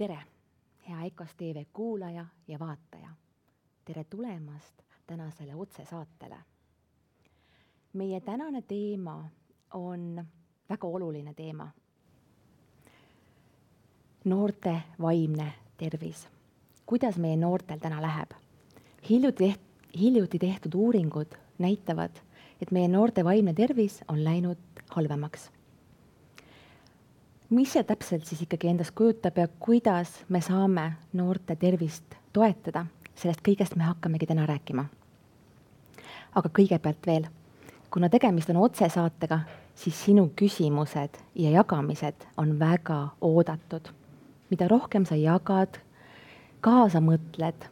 tere, hea EKOS tv kuulaja ja vaataja. tere tulemast tänasele otsesaatele. meie tänane teema on väga oluline teema. noorte vaimne tervis. kuidas meie noortel täna läheb? hiljuti teht-, hiljuti tehtud uuringud näitavad, et meie noorte vaimne tervis on läinud halvemaks mis see täpselt siis ikkagi endast kujutab ja kuidas me saame noorte tervist toetada, sellest kõigest me hakkamegi täna rääkima. aga kõigepealt veel, kuna tegemist on otsesaatega, siis sinu küsimused ja jagamised on väga oodatud. mida rohkem sa jagad, kaasa mõtled,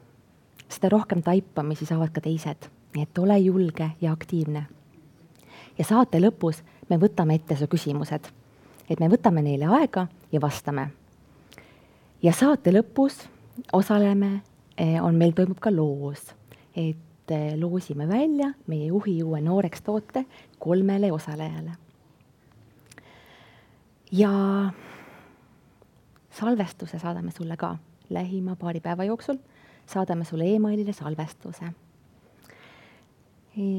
seda rohkem taipamisi saavad ka teised, nii et ole julge ja aktiivne. ja saate lõpus me võtame ette su küsimused et me võtame neile aega ja vastame. ja saate lõpus osaleme, eh, on meil, toimub ka loos, et eh, loosime välja meie juhi uue nooreks toote kolmele osalejale. ja salvestuse saadame sulle ka lähima paari päeva jooksul, saadame sulle emailile salvestuse.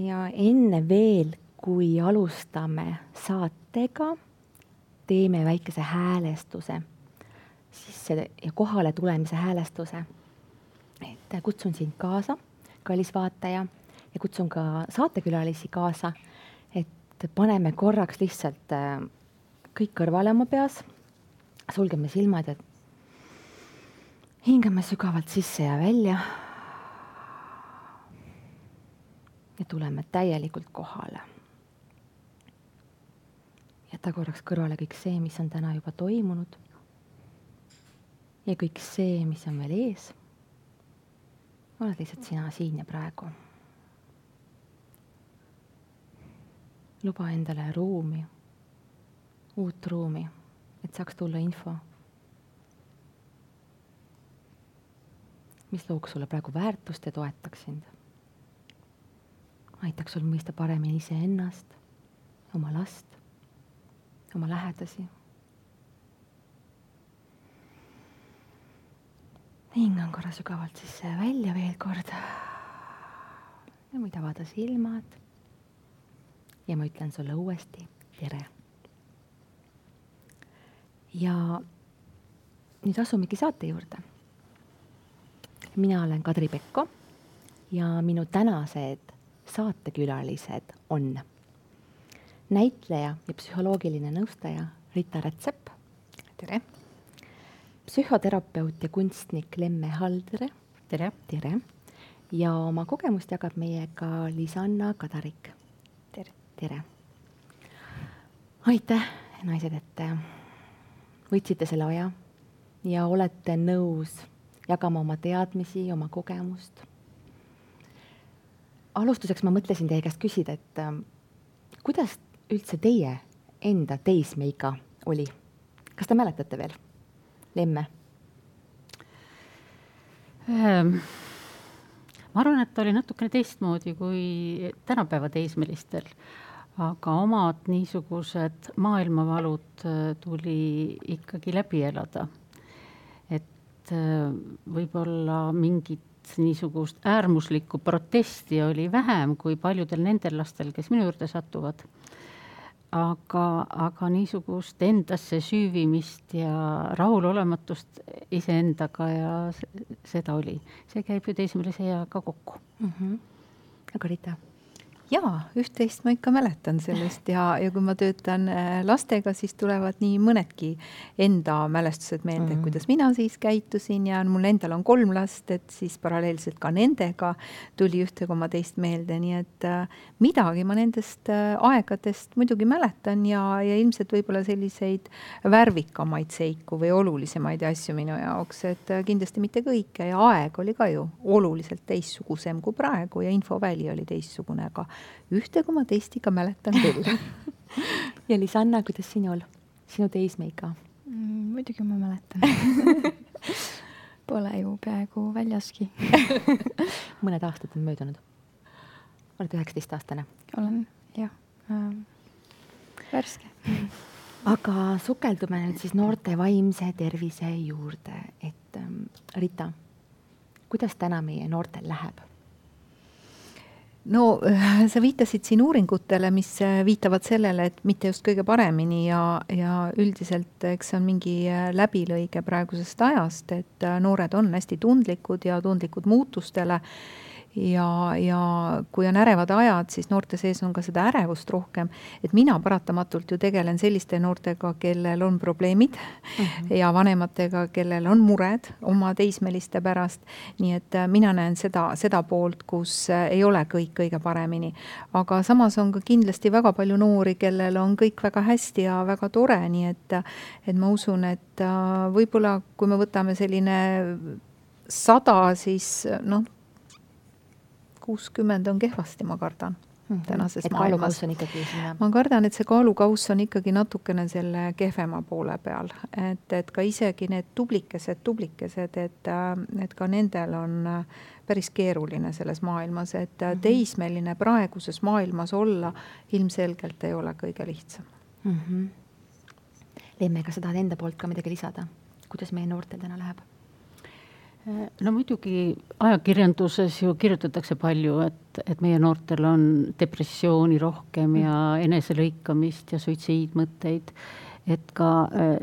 ja enne veel, kui alustame saatega teeme väikese häälestuse, ja kohale tulemise häälestuse. et kutsun sind kaasa, kallis vaataja, ja kutsun ka saatekülalisi kaasa, et paneme korraks lihtsalt äh, kõik kõrvale oma peas, sulgeme silmad ja hingame sügavalt sisse ja välja. ja tuleme täielikult kohale jäta korraks kõrvale kõik see, mis on täna juba toimunud. ja kõik see, mis on veel ees. oled lihtsalt sina siin ja praegu. luba endale ruumi, uut ruumi, et saaks tulla info. mis looks sulle praegu väärtust ja toetaks sind. aitaks sul mõista paremini iseennast, oma last oma lähedasi. hingan korra sügavalt sisse ja välja veel kord. ja võid avada silmad. ja ma ütlen sulle uuesti tere. ja nüüd asumegi saate juurde. mina olen Kadri Pekko ja minu tänased saatekülalised on näitleja ja psühholoogiline nõustaja Rita Rätsep. tere! psühhoterapeut ja kunstnik Lemme Haldre. tere! tere! ja oma kogemust jagab meiega Lisanna Kadarik. tere! tere! aitäh, naised, et võtsite selle aja ja olete nõus jagama oma teadmisi, oma kogemust. alustuseks ma mõtlesin teie käest küsida, et kuidas üldse teie enda teismeiga oli? kas te mäletate veel, Lemme ähm,? ma arvan, et ta oli natukene teistmoodi kui tänapäeva teismelistel, aga omad niisugused maailmavalud äh, tuli ikkagi läbi elada. et äh, võib-olla mingit niisugust äärmuslikku protesti oli vähem kui paljudel nendel lastel, kes minu juurde satuvad aga, aga niisugust endasse süüvimist ja rahulolematust iseendaga ja seda oli. see käib ju teismelise eaga kokku mm. -hmm. aga Rita jaa, üht-teist ma ikka mäletan sellest ja, ja kui ma töötan äh, lastega, siis tulevad nii mõnedki enda mälestused meelde mm, -hmm. kuidas mina siis käitusin ja mul endal on kolm last, et siis paralleelselt ka nendega tuli ühte koma teist meelde, nii et äh, midagi ma nendest äh, aegadest muidugi mäletan ja, ja ilmselt võib-olla selliseid värvikamaid seiku või olulisemaid asju minu jaoks, et äh, kindlasti mitte kõike ja aeg oli ka ju oluliselt teistsugusem kui praegu ja infoväli oli teistsugune, aga ühte koma teist ikka mäletan küll ja Lisanna, kuidas sinul, sinu teismeiga mm,? muidugi ma mäletan Pole ju peaaegu väljaski mõned aastad on möödunud. oled üheksateistaastane? olen jah äh,, värske aga sukeldume nüüd siis noorte vaimse tervise juurde, et ähm, Rita, kuidas täna meie noortel läheb? No sa viitasid siin uuringutele, mis äh, viitavad sellele, et mitte just kõige paremini ja, ja üldiselt eks see on mingi äh, läbilõige praegusest ajast, et äh, noored on hästi tundlikud ja tundlikud muutustele ja, ja kui on ärevad ajad, siis noorte sees on ka seda ärevust rohkem. et mina paratamatult ju tegelen selliste noortega, kellel on probleemid mm -hmm. ja vanematega, kellel on mured oma teismeliste pärast. nii et äh, mina näen seda, seda poolt, kus äh, ei ole kõik kõige paremini. aga samas on ka kindlasti väga palju noori, kellel on kõik väga hästi ja väga tore, nii et, et ma usun, et äh, võib-olla kui me võtame selline sada, siis noh kuuskümmend on kehvasti, ma kardan mm -hmm. tänases et maailmas. ma kardan, et see kaalukauss on ikkagi natukene selle kehvema poole peal, et, et ka isegi need tublikesed, tublikesed, et, et ka nendel on päris keeruline selles maailmas, et mm -hmm. teismeline praeguses maailmas olla ilmselgelt ei ole kõige lihtsam mm. -hmm. Leemme, kas sa tahad enda poolt ka midagi lisada, kuidas meie noortel täna läheb? No muidugi ajakirjanduses ju kirjutatakse palju, et, et meie noortel on depressiooni rohkem ja mm. eneselõikamist ja suitsiidmõtteid. et ka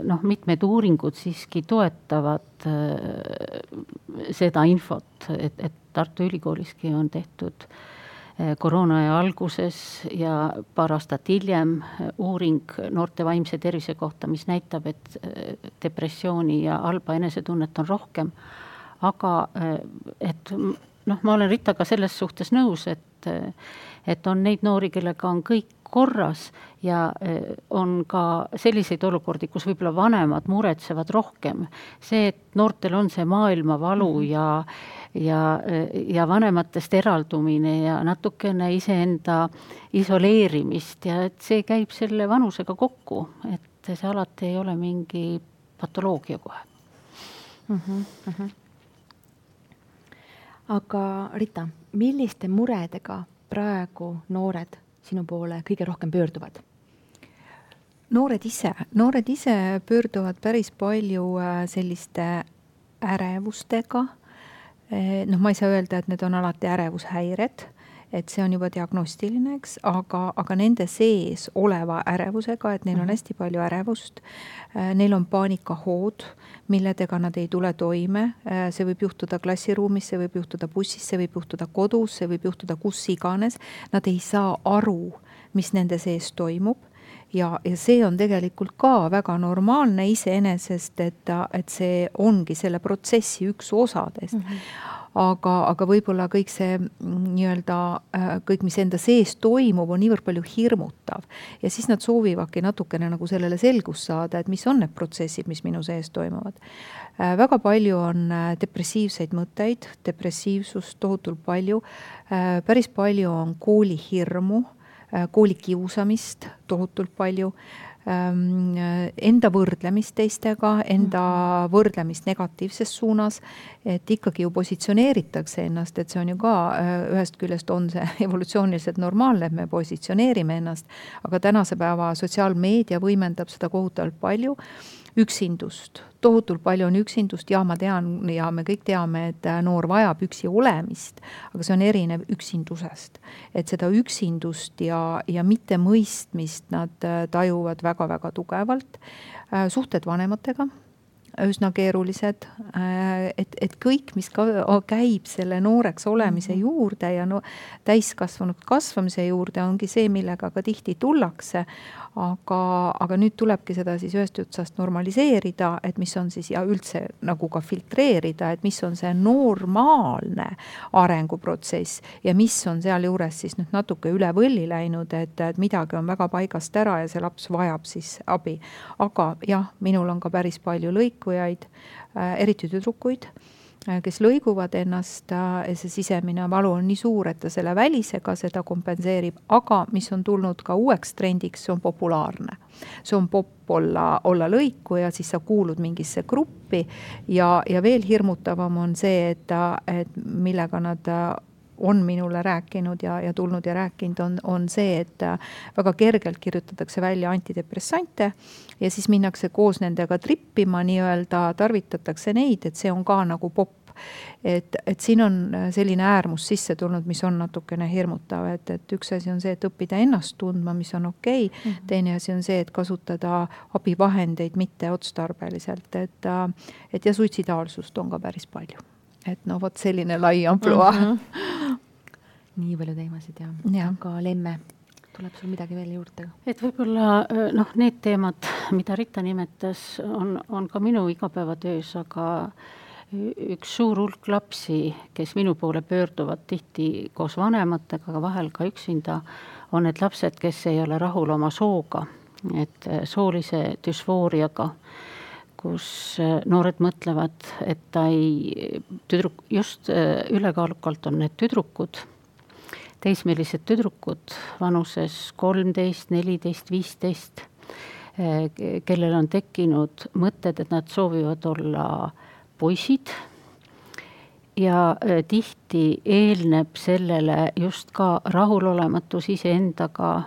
noh, mitmed uuringud siiski toetavad äh, seda infot, et, et Tartu Ülikooliski on tehtud äh, koroonaaja alguses ja paar aastat hiljem uuring noorte vaimse tervise kohta, mis näitab, et depressiooni ja halba enesetunnet on rohkem aga eh, et noh, ma olen Ritaga selles suhtes nõus, et, et on neid noori, kellega on kõik korras ja eh, on ka selliseid olukordi, kus võib-olla vanemad muretsevad rohkem. see, et noortel on see maailmavalu -hmm. ja, ja, ja vanematest eraldumine ja natukene iseenda isoleerimist ja et see käib selle vanusega kokku, et see alati ei ole mingi patoloogia kohe mm. -hmm, mm -hmm aga Rita, milliste muredega praegu noored sinu poole kõige rohkem pöörduvad? noored ise, noored ise pöörduvad päris palju äh, selliste ärevustega. Eh, noh, ma ei saa öelda, et need on alati ärevushäired et see on juba diagnostiline, eks, aga, aga nende sees oleva ärevusega, et neil on mhm. hästi palju ärevust. Äh, neil on paanikahood, milledega nad ei tule toime. Äh, see võib juhtuda klassiruumis, see võib juhtuda bussis, see võib juhtuda kodus, see võib juhtuda kus iganes. Nad ei saa aru, mis nende sees toimub ja, ja see on tegelikult ka väga normaalne iseenesest, et, et see ongi selle protsessi üks osadest mm. -hmm aga, aga võib-olla kõik see mm, nii-öelda, äh, kõik, mis enda sees toimub, on niivõrd palju hirmutav. ja siis nad soovivadki natukene nagu sellele selgust saada, et mis on need protsessid, mis minu sees toimuvad. Äh, väga palju on äh, depressiivseid mõtteid, depressiivsust tohutult palju, päris palju on koolihirmu, koolikiusamist tohutult palju enda võrdlemist teistega, enda mhm. võrdlemist negatiivses suunas, et ikkagi ju positsioneeritakse ennast, et see on ju ka äh, ühest küljest on see evolutsiooniliselt normaalne, et me positsioneerime ennast, aga tänase päeva sotsiaalmeedia võimendab seda kohutavalt palju üksindust, tohutult palju on üksindust, ja ma tean ja me kõik teame, et äh, noor vajab üksi olemist, aga see on erinev üksindusest. et seda üksindust ja, ja mittemõistmist nad äh, tajuvad väga-väga tugevalt. Äh, suhted vanematega üsna keerulised, et, et kõik, mis ka käib selle nooreks olemise mhm. juurde ja no täiskasvanud kasvamise juurde, ongi see, millega ka tihti tullakse aga, aga nüüd tulebki seda siis ühest otsast normaliseerida, et mis on siis ja üldse nagu ka filtreerida, et mis on see normaalne arenguprotsess ja mis on sealjuures siis nüüd natuke üle võlli läinud, et, et midagi on väga paigast ära ja see laps vajab siis abi. aga jah, minul on ka päris palju lõikujaid äh,, eriti tüdrukuid kes lõiguvad ennast, äh, see sisemine valu on nii suur, et ta selle välisega seda kompenseerib, aga mis on tulnud ka uueks trendiks, see on populaarne. see on popp olla, olla lõikuja, siis sa kuulud mingisse gruppi ja, ja veel hirmutavam on see, et, et millega nad on minule rääkinud ja, ja tulnud ja rääkinud, on, on see, et äh, väga kergelt kirjutatakse välja antidepressante ja siis minnakse koos nendega trippima nii-öelda, tarvitatakse neid, et see on ka nagu popp et, et siin on äh, selline äärmus sisse tulnud, mis on natukene hirmutav, et, et üks asi on see, et õppida ennast tundma, mis on okei okay. mm. -hmm. teine asi on see, et kasutada abivahendeid mitte otstarbeliselt, et, äh, et ja suitsidaalsust on ka päris palju. Et no vot selline lai ampluaa mm. -hmm. nii palju teemasid ja, ja., aga Lemme tuleb sul midagi veel juurde? et võib-olla äh, noh, need teemad, mida Rita nimetas, on, on ka minu igapäevatöös, aga üks suur hulk lapsi, kes minu poole pöörduvad tihti koos vanematega, aga vahel ka üksinda, on need lapsed, kes ei ole rahul oma sooga, et äh, soolise düsfooriaga, kus äh, noored mõtlevad, et ta ei, tüdruk, just äh, ülekaalukalt on need tüdrukud, teismelised tüdrukud vanuses kolmteist, neliteist, viisteist, kellel on tekkinud mõtted, et nad soovivad olla äh, poisid. Ja äh, tihti eelneb sellele just ka rahulolematus iseendaga,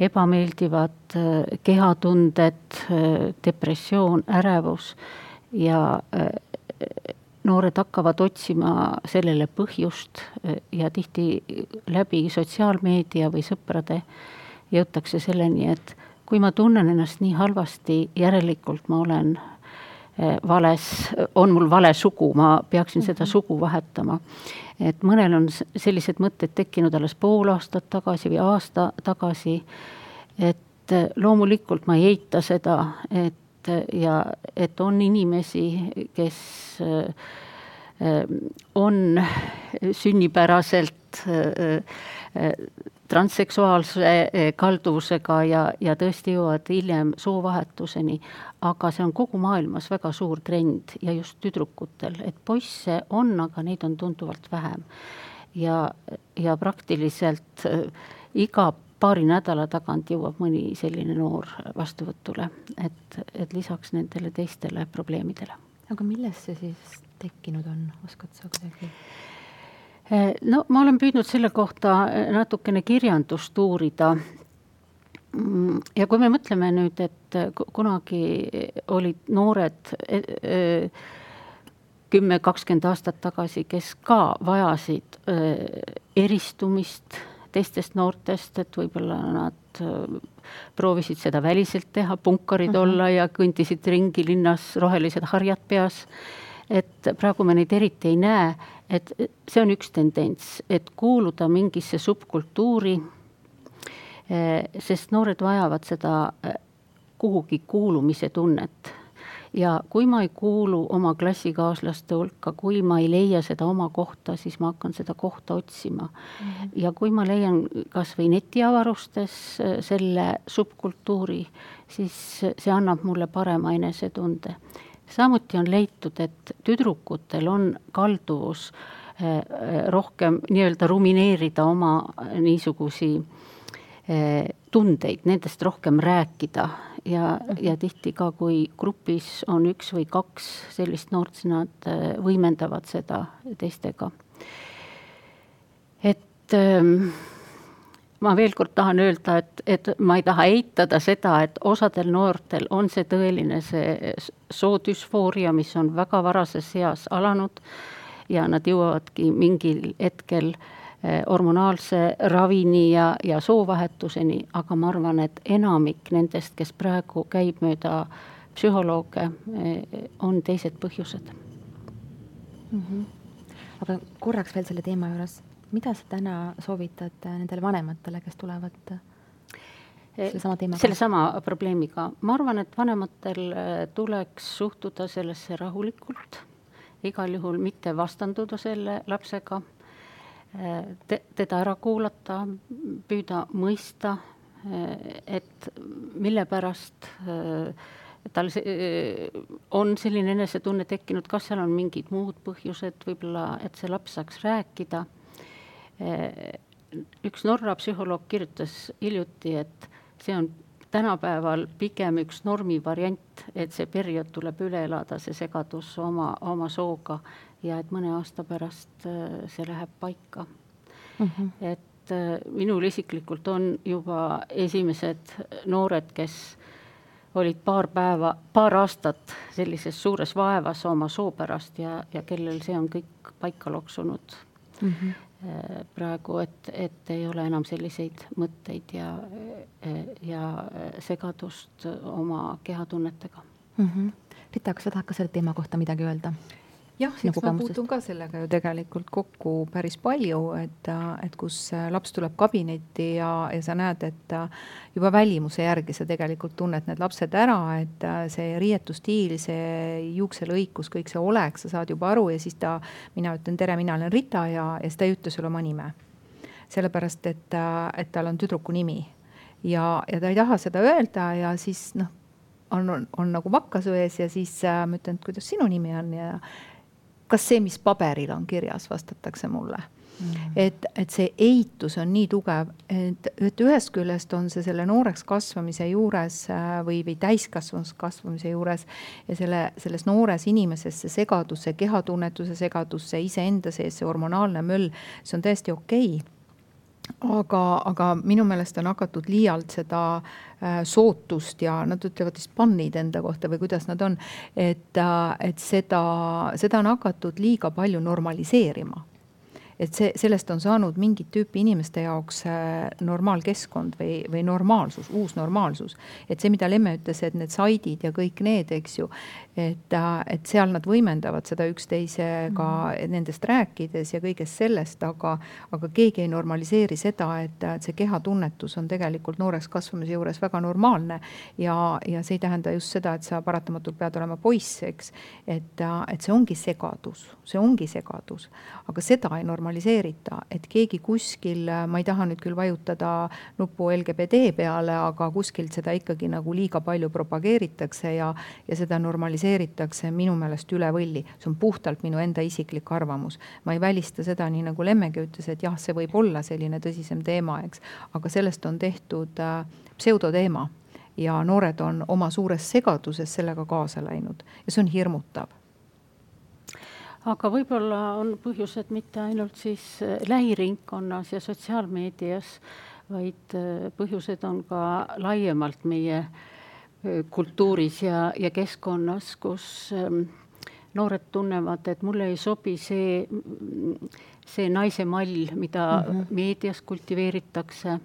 ebameeldivad äh, kehatunded, äh, depressioon, ärevus ja noored hakkavad otsima sellele põhjust ja tihti läbi sotsiaalmeedia või sõprade jõutakse selleni, et kui ma tunnen ennast nii halvasti, järelikult ma olen Eh, vales, on mul vale sugu, ma peaksin seda mhm. sugu vahetama. et mõnel on sellised mõtted tekkinud alles pool aastat tagasi või aasta tagasi. et loomulikult ma ei eita seda, et ja et on inimesi, kes on sünnipäraselt transseksuaalse eh, kalduvusega ja, ja tõesti jõuavad hiljem soovahetuseni. aga see on kogu maailmas väga suur trend ja just tüdrukutel, et poisse on, aga neid on tunduvalt vähem. ja, ja praktiliselt äh, iga paari nädala tagant jõuab mõni selline noor vastuvõtule, et, et lisaks nendele teistele probleemidele. aga millest see siis tekkinud on, oskad sa kuidagi? Eh, no ma olen püüdnud selle kohta eh, natukene kirjandust uurida. Mm, ja kui me mõtleme nüüd, et eh, kunagi olid noored kümme, kakskümmend aastat tagasi, kes ka vajasid eristumist teistest noortest, et võib-olla nad proovisid seda väliselt teha, punkarid mhm. -huh. olla ja kõndisid ringi linnas, rohelised harjad peas. Et praegu me neid eriti ei näe et see on üks tendents, et kuuluda mingisse subkultuuri, eh, sest noored vajavad seda eh, kuhugi kuulumise tunnet. ja kui ma ei kuulu oma klassikaaslaste hulka, kui ma ei leia seda oma kohta, siis ma hakkan seda kohta otsima mm. -hmm. ja kui ma leian kas või netiavarustes eh, selle subkultuuri, siis see annab mulle parema enesetunde samuti on leitud, et tüdrukutel on kalduvus eh, rohkem nii-öelda rumineerida oma niisugusi eh, tundeid, nendest rohkem rääkida ja, ja tihti ka, kui grupis on üks või kaks sellist noort, siis nad eh, võimendavad seda teistega. et ähm, ma veel kord tahan öelda, et, et ma ei taha eitada seda, et osadel noortel on see tõeline see soodüsfooria, mis on väga varases eas alanud ja nad jõuavadki mingil hetkel eh, hormonaalse ravini ja, ja soovahetuseni, aga ma arvan, et enamik nendest, kes praegu käib mööda psühholooge, eh, on teised põhjused mm. -hmm. aga korraks veel selle teema juures mida sa täna soovitad äh, nendele vanematele, kes tulevad äh, sellesama teemaga? sellesama probleemiga, ma arvan, et vanematel äh, tuleks suhtuda sellesse rahulikult, igal juhul mitte vastanduda selle lapsega te,, teda ära kuulata, püüda mõista, et mille pärast tal see, on selline enesetunne tekkinud, kas seal on mingid muud põhjused, võib-olla et see laps saaks rääkida üks Norra psühholoog kirjutas hiljuti, et see on tänapäeval pigem üks normi variant, et see periood tuleb üle elada, see segadus oma, oma sooga ja et mõne aasta pärast eh, see läheb paika mm. -hmm. et äh, minul isiklikult on juba esimesed noored, kes olid paar päeva, paar aastat sellises suures vaevas oma soo pärast ja, ja kellel see on kõik paika loksunud mm. -hmm praegu, et, et ei ole enam selliseid mõtteid ja, ja segadust oma kehatunnetega mm. -hmm. Rita, kas sa tahad ka selle teema kohta midagi öelda? Jah, eks ma puutun ka sellega ju tegelikult kokku päris palju, et, et kus laps tuleb kabinetti ja, ja sa näed, et juba välimuse järgi sa tegelikult tunned need lapsed ära, et see riietusstiil, see juukselõikus, kõik see olek, sa saad juba aru ja siis ta, mina ütlen tere, mina olen Rita ja, ja siis ta ei ütle sulle oma nime. sellepärast, et, et tal on tüdruku nimi ja, ja ta ei taha seda öelda ja siis noh, on, on, on nagu vakkasu ees ja siis äh, ma ütlen, et kuidas sinu nimi on ja kas see, mis paberil on kirjas, vastatakse mulle Mm -hmm. et, et see eitus on nii tugev, et, et ühest küljest on see selle nooreks kasvamise juures äh, või, või täiskasvanuks kasvamise juures ja selle, selles noores inimeses see segadus, see kehatunnetuse segadus, see iseenda sees, see hormonaalne möll, see on täiesti okei okay aga, aga minu meelest on hakatud liialt seda äh, sootust ja nad ütlevad vist pannid enda kohta või kuidas nad on, et, äh, et seda, seda on hakatud liiga palju normaliseerima et see, sellest on saanud mingit tüüpi inimeste jaoks äh, normaalkeskkond või, või normaalsus, uus normaalsus. et see, mida Lemme ütles, et need saidid ja kõik need, eks ju, et, äh, et seal nad võimendavad seda üksteisega -hmm. nendest rääkides ja kõigest sellest, aga, aga keegi ei normaliseeri seda, et, et see kehatunnetus on tegelikult nooreks kasvamise juures väga normaalne. ja, ja see ei tähenda just seda, et sa paratamatult pead olema poiss, eks. et, äh, et see ongi segadus, see ongi segadus, aga seda ei normaliseeri normaliseerita, et keegi kuskil, ma ei taha nüüd küll vajutada nuppu LGBT peale, aga kuskilt seda ikkagi nagu liiga palju propageeritakse ja, ja seda normaliseeritakse minu meelest üle võlli. see on puhtalt minu enda isiklik arvamus. ma ei välista seda, nii nagu Lemmegi ütles, et jah, see võib olla selline tõsisem teema, eks, aga sellest on tehtud äh, pseudoteema ja noored on oma suures segaduses sellega kaasa läinud ja see on hirmutav aga võib-olla on põhjused mitte ainult siis äh, lähiringkonnas ja sotsiaalmeedias, vaid äh, põhjused on ka laiemalt meie äh, kultuuris ja, ja keskkonnas, kus ähm, noored tunnevad, et mulle ei sobi see, see naise mall, mida mm -hmm. meedias kultiveeritakse.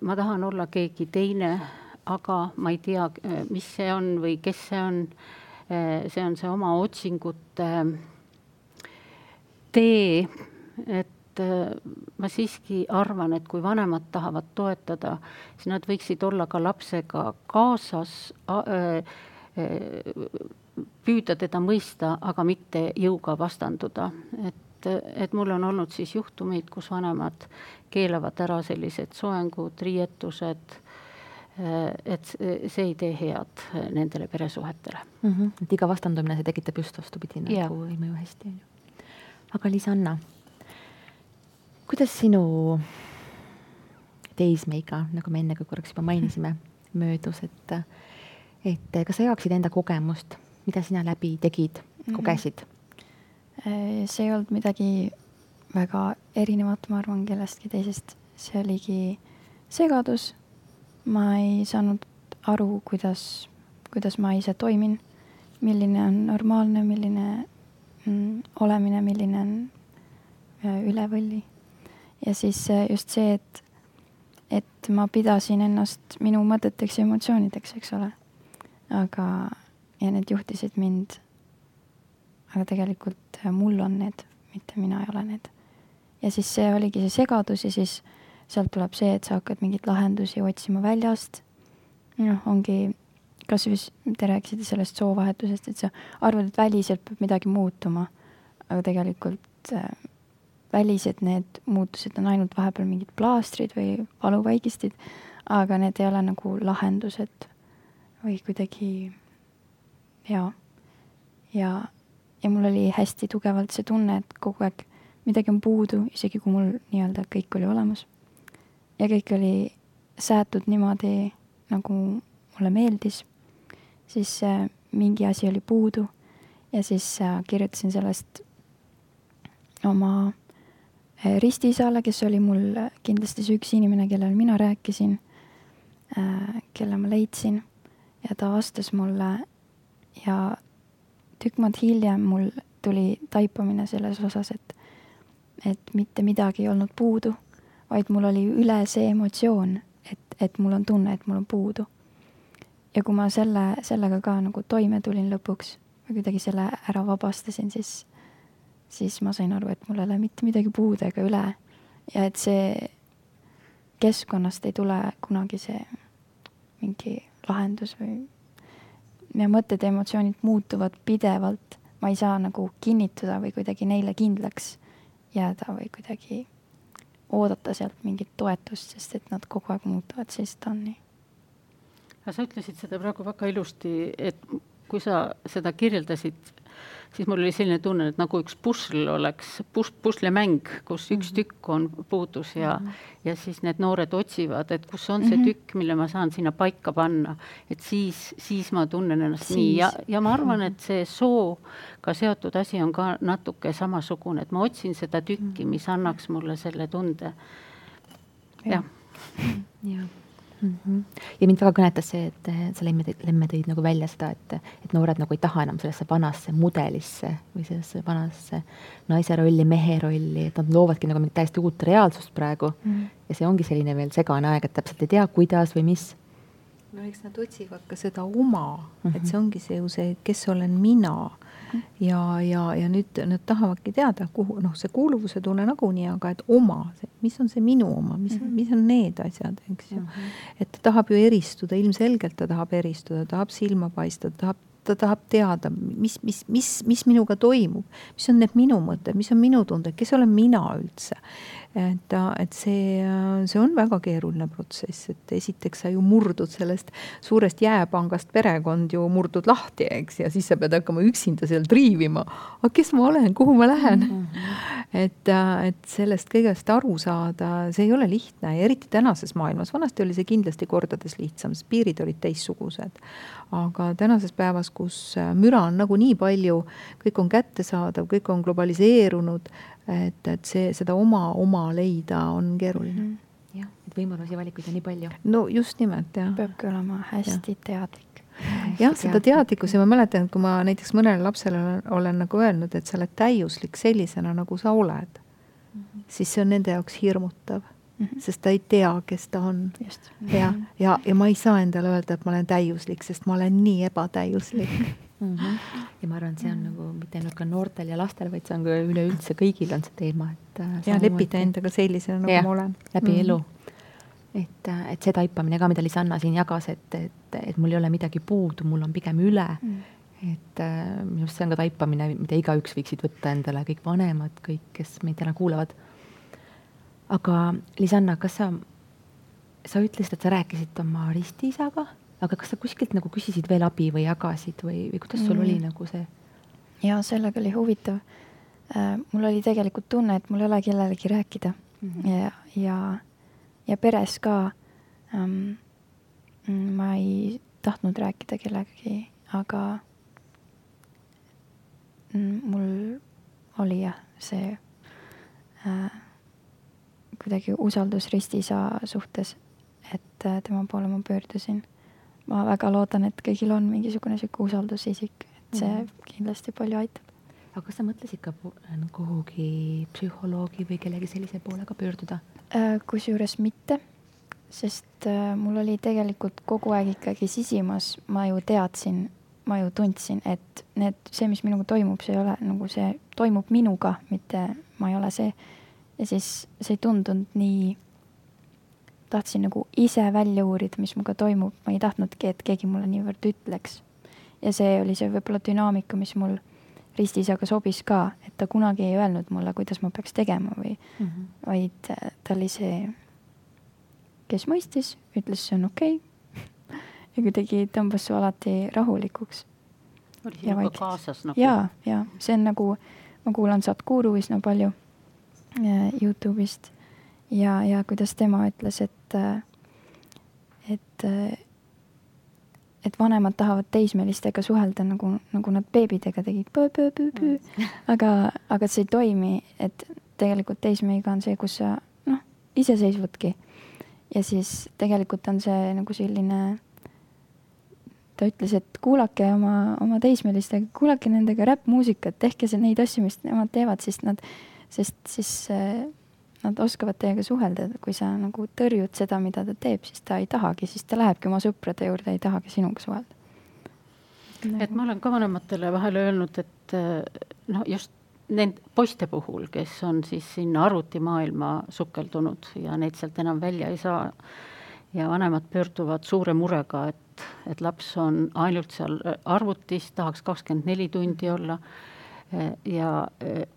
ma tahan olla keegi teine, aga ma ei tea, mis see on või kes see on see on see oma otsingute tee, et eh, ma siiski arvan, et kui vanemad tahavad toetada, siis nad võiksid olla ka lapsega kaasas, eh, püüda teda mõista, aga mitte jõuga vastanduda, et, et mul on olnud siis juhtumeid, kus vanemad keelavad ära sellised soengud, riietused et see ei tee head äh, nendele peresuhetele mm. -hmm. et iga vastandumine, see tekitab just vastupidi nagu ei mõju hästi, on ju. aga Liis-Anna, kuidas sinu teismeiga, nagu me enne ka korraks juba mainisime, möödus, et, et kas sa jagaksid enda kogemust, mida sina läbi tegid, mhm. kogesid mm? -hmm. see ei olnud midagi väga erinevat, ma arvan, kellestki teisest, see oligi segadus ma ei saanud aru, kuidas, kuidas ma ise toimin, milline on normaalne, milline mm, olemine, milline on äh, üle võlli. ja siis äh, just see, et, et ma pidasin ennast minu mõteteks ja emotsioonideks, eks ole. aga, ja need juhtisid mind. aga tegelikult äh, mul on need, mitte mina ei ole need. ja siis see oligi see segadus ja siis sealt tuleb see, et sa hakkad mingeid lahendusi otsima väljast. noh, ongi, kasvõi te rääkisite sellest soovahetusest, et sa arvad, et väliselt peab midagi muutuma, aga tegelikult äh, välised need muutused on ainult vahepeal mingid plaastrid või valuvaigistid, aga need ei ole nagu lahendused või kuidagi jaa. ja, ja mul oli hästi tugevalt see tunne, et kogu aeg midagi on puudu, isegi kui mul nii-öelda kõik oli olemas ja kõik oli seatud niimoodi, nagu mulle meeldis, siis äh, mingi asi oli puudu ja siis äh, kirjutasin sellest oma äh, ristiisale, kes oli mul kindlasti see üks inimene, kellele mina rääkisin, kelle ma leidsin. Ja ta vastas mulle ja tükk maad hiljem mul tuli taipamine selles osas, et, et mitte midagi ei olnud puudu, vaid mul oli üle see emotsioon, et, et mul on tunne, et mul on puudu. ja kui ma selle, sellega ka nagu toime tulin lõpuks või kuidagi selle ära vabastasin, siis, siis ma sain aru, et mul ei ole mitte midagi puudu ega üle ja et see keskkonnast ei tule kunagi see mingi lahendus või ja mõtted ja emotsioonid muutuvad pidevalt. ma ei saa nagu kinnitada või kuidagi neile kindlaks jääda või kuidagi oodata sealt mingit toetust, sest et nad kogu aeg muutuvad, siis ta on nii. sa ütlesid seda praegu väga ilusti, et kui sa seda kirjeldasid siis mul oli selline tunne, et nagu üks pusl oleks, pus-, puslemäng, kus üks mhm. tükk on puudus ja mm, -hmm. ja siis need noored otsivad, et kus on see mhm. tükk, mille ma saan sinna paika panna. et siis, siis ma tunnen ennast siis. nii ja, ja ma arvan, et see sooga seotud asi on ka natuke samasugune, et ma otsin seda tükki, mhm. mis annaks mulle selle tunde. jah. jah mm. -hmm. ja mind väga kõnetas see, et sa Lemme, Lemme tõid nagu välja seda, et, et noored nagu ei taha enam sellesse vanasse mudelisse või sellesse vanasse naise rolli, mehe rolli, et nad loovadki nagu mingit täiesti uut reaalsust praegu mm. -hmm. ja see ongi selline veel segane aeg, et täpselt ei tea, kuidas või mis no eks nad otsivad ka seda oma mm, -hmm. et see ongi see ju see, kes olen mina ja, ja, ja nüüd nad tahavadki teada, kuhu, noh, see kuuluvuse tunne nagunii, aga et oma, mis on see minu oma, mis mm, -hmm. mis on need asjad, eks ju mm. -hmm. et ta tahab ju eristuda, ilmselgelt ta tahab eristuda, tahab silma paista, tahab ta tahab teada, mis, mis, mis, mis minuga toimub, mis on need minu mõtted, mis on minu tunded, kes olen mina üldse et, et see, see on väga keeruline protsess, et esiteks sa ju murdud sellest suurest jääpangast perekond ju murdud lahti, eks, ja siis sa pead hakkama üksinda seal triivima. aga kes ma olen, kuhu ma lähen mm? -hmm. et, et sellest kõigest aru saada, see ei ole lihtne ja eriti tänases maailmas, vanasti oli see kindlasti kordades lihtsam, sest piirid olid teistsugused. aga tänases päevas, kus müra on nagu nii palju, kõik on kättesaadav, kõik on globaliseerunud et, et see, seda oma, oma leida on keeruline mm. -hmm. jah, et võimalusi, valikuid on nii palju. no just nimelt, jah. peabki olema hästi ja. teadlik. jah, seda teadlikkust ja ma mäletan, et kui ma näiteks mõnele lapsele olen, olen nagu öelnud, et sa oled täiuslik sellisena, nagu sa oled mm, -hmm. siis see on nende jaoks hirmutav Mm -hmm. sest ta ei tea, kes ta on. ja, ja, ja ma ei saa endale öelda, et ma olen täiuslik, sest ma olen nii ebatäiuslik mm. -hmm. ja ma arvan, et see on nagu mitte ainult ka noortel ja lastel, vaid see on ka üleüldse kõigil on see teema, et. Äh, ja leppida endaga sellisena, nagu ma olen. läbi mm -hmm. elu. et, äh, et see taipamine ka, mida Lisanna siin jagas, et, et, et mul ei ole midagi puudu, mul on pigem üle mm. et äh, minu arust see on ka taipamine, mida igaüks võiksid võtta endale, kõik vanemad, kõik, kes meid täna kuulavad. aga Lisanna, kas sa, sa ütlesid, et sa rääkisid oma ristiisaga aga kas sa kuskilt nagu küsisid veel abi või jagasid või, või kuidas sul mm. oli nagu see? ja sellega oli huvitav äh,. mul oli tegelikult tunne, et mul ei ole kellelegi rääkida mm -hmm. ja, ja, ja peres ka ähm, ma ei tahtnud rääkida kellegagi, aga mul oli jah, see äh, kuidagi usaldus ristiisa suhtes, et äh, tema poole ma pöördusin ma väga loodan, et kõigil on mingisugune sihuke usaldusisik, et see mm -hmm. kindlasti palju aitab. aga kas sa mõtlesid ka kuhugi psühholoogi või kellegi sellise poole ka pöörduda? Äh, kusjuures mitte, sest äh, mul oli tegelikult kogu aeg ikkagi sisimas, ma ju teadsin, ma ju tundsin, et need, see, mis minuga toimub, see ei ole nagu see toimub minuga, mitte ma ei ole see. ja siis see ei tundunud nii tahtsin nagu ise välja uurida, mis minuga toimub, ma ei tahtnudki, et keegi mulle niivõrd ütleks. ja see oli see võib-olla dünaamika, mis mul ristiisaga sobis ka, et ta kunagi ei öelnud mulle, kuidas ma peaks tegema või mm, -hmm. vaid äh, ta oli see, kes mõistis, ütles, see on okei okay. ja kuidagi tõmbas su alati rahulikuks. oli sinuga kaasas nagu? ja, ja see on nagu, ma kuulan Sadhguru üsna palju äh, Youtube'ist ja, ja kuidas tema ütles, et, et, et vanemad tahavad teismelistega suhelda nagu, nagu nad beebidega tegid, aga, aga see ei toimi, et tegelikult teismeiga on see, kus sa noh, iseseisvudki. ja siis tegelikult on see nagu selline, ta ütles, et kuulake oma, oma teismelistega, kuulake nendega räppmuusikat, tehke see neid asju, mis nemad teevad, sest nad, sest siis äh, nad oskavad teiega suhelda, kui sa nagu tõrjud seda, mida ta teeb, siis ta ei tahagi, siis ta lähebki oma sõprade juurde, ei tahagi sinuga suhelda. et ma olen ka vanematele vahel öelnud, et noh, just nende poiste puhul, kes on siis sinna arvutimaailma sukeldunud ja neid sealt enam välja ei saa ja vanemad pöörduvad suure murega, et, et laps on ainult seal arvutis, tahaks kakskümmend neli tundi olla ja,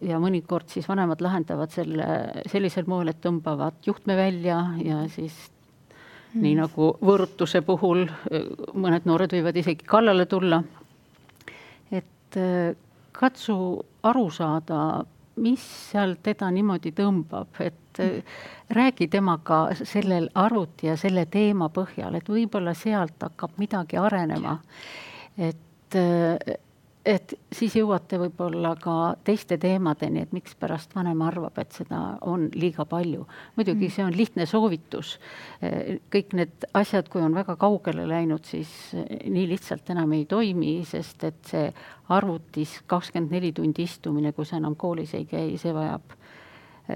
ja mõnikord siis vanemad lahendavad selle sellisel moel, et tõmbavad juhtme välja ja siis mm. nii nagu võõrutuse puhul mõned noored võivad isegi kallale tulla. et katsu aru saada, mis seal teda niimoodi tõmbab, et mm. räägi temaga sellel arvuti ja selle teema põhjal, et võib-olla sealt hakkab midagi arenema. et et siis jõuate võib-olla ka teiste teemadeni, et mikspärast vanem arvab, et seda on liiga palju. muidugi mm. see on lihtne soovitus. kõik need asjad, kui on väga kaugele läinud, siis nii lihtsalt enam ei toimi, sest et see arvutis kakskümmend neli tundi istumine, kui sa enam koolis ei käi, see vajab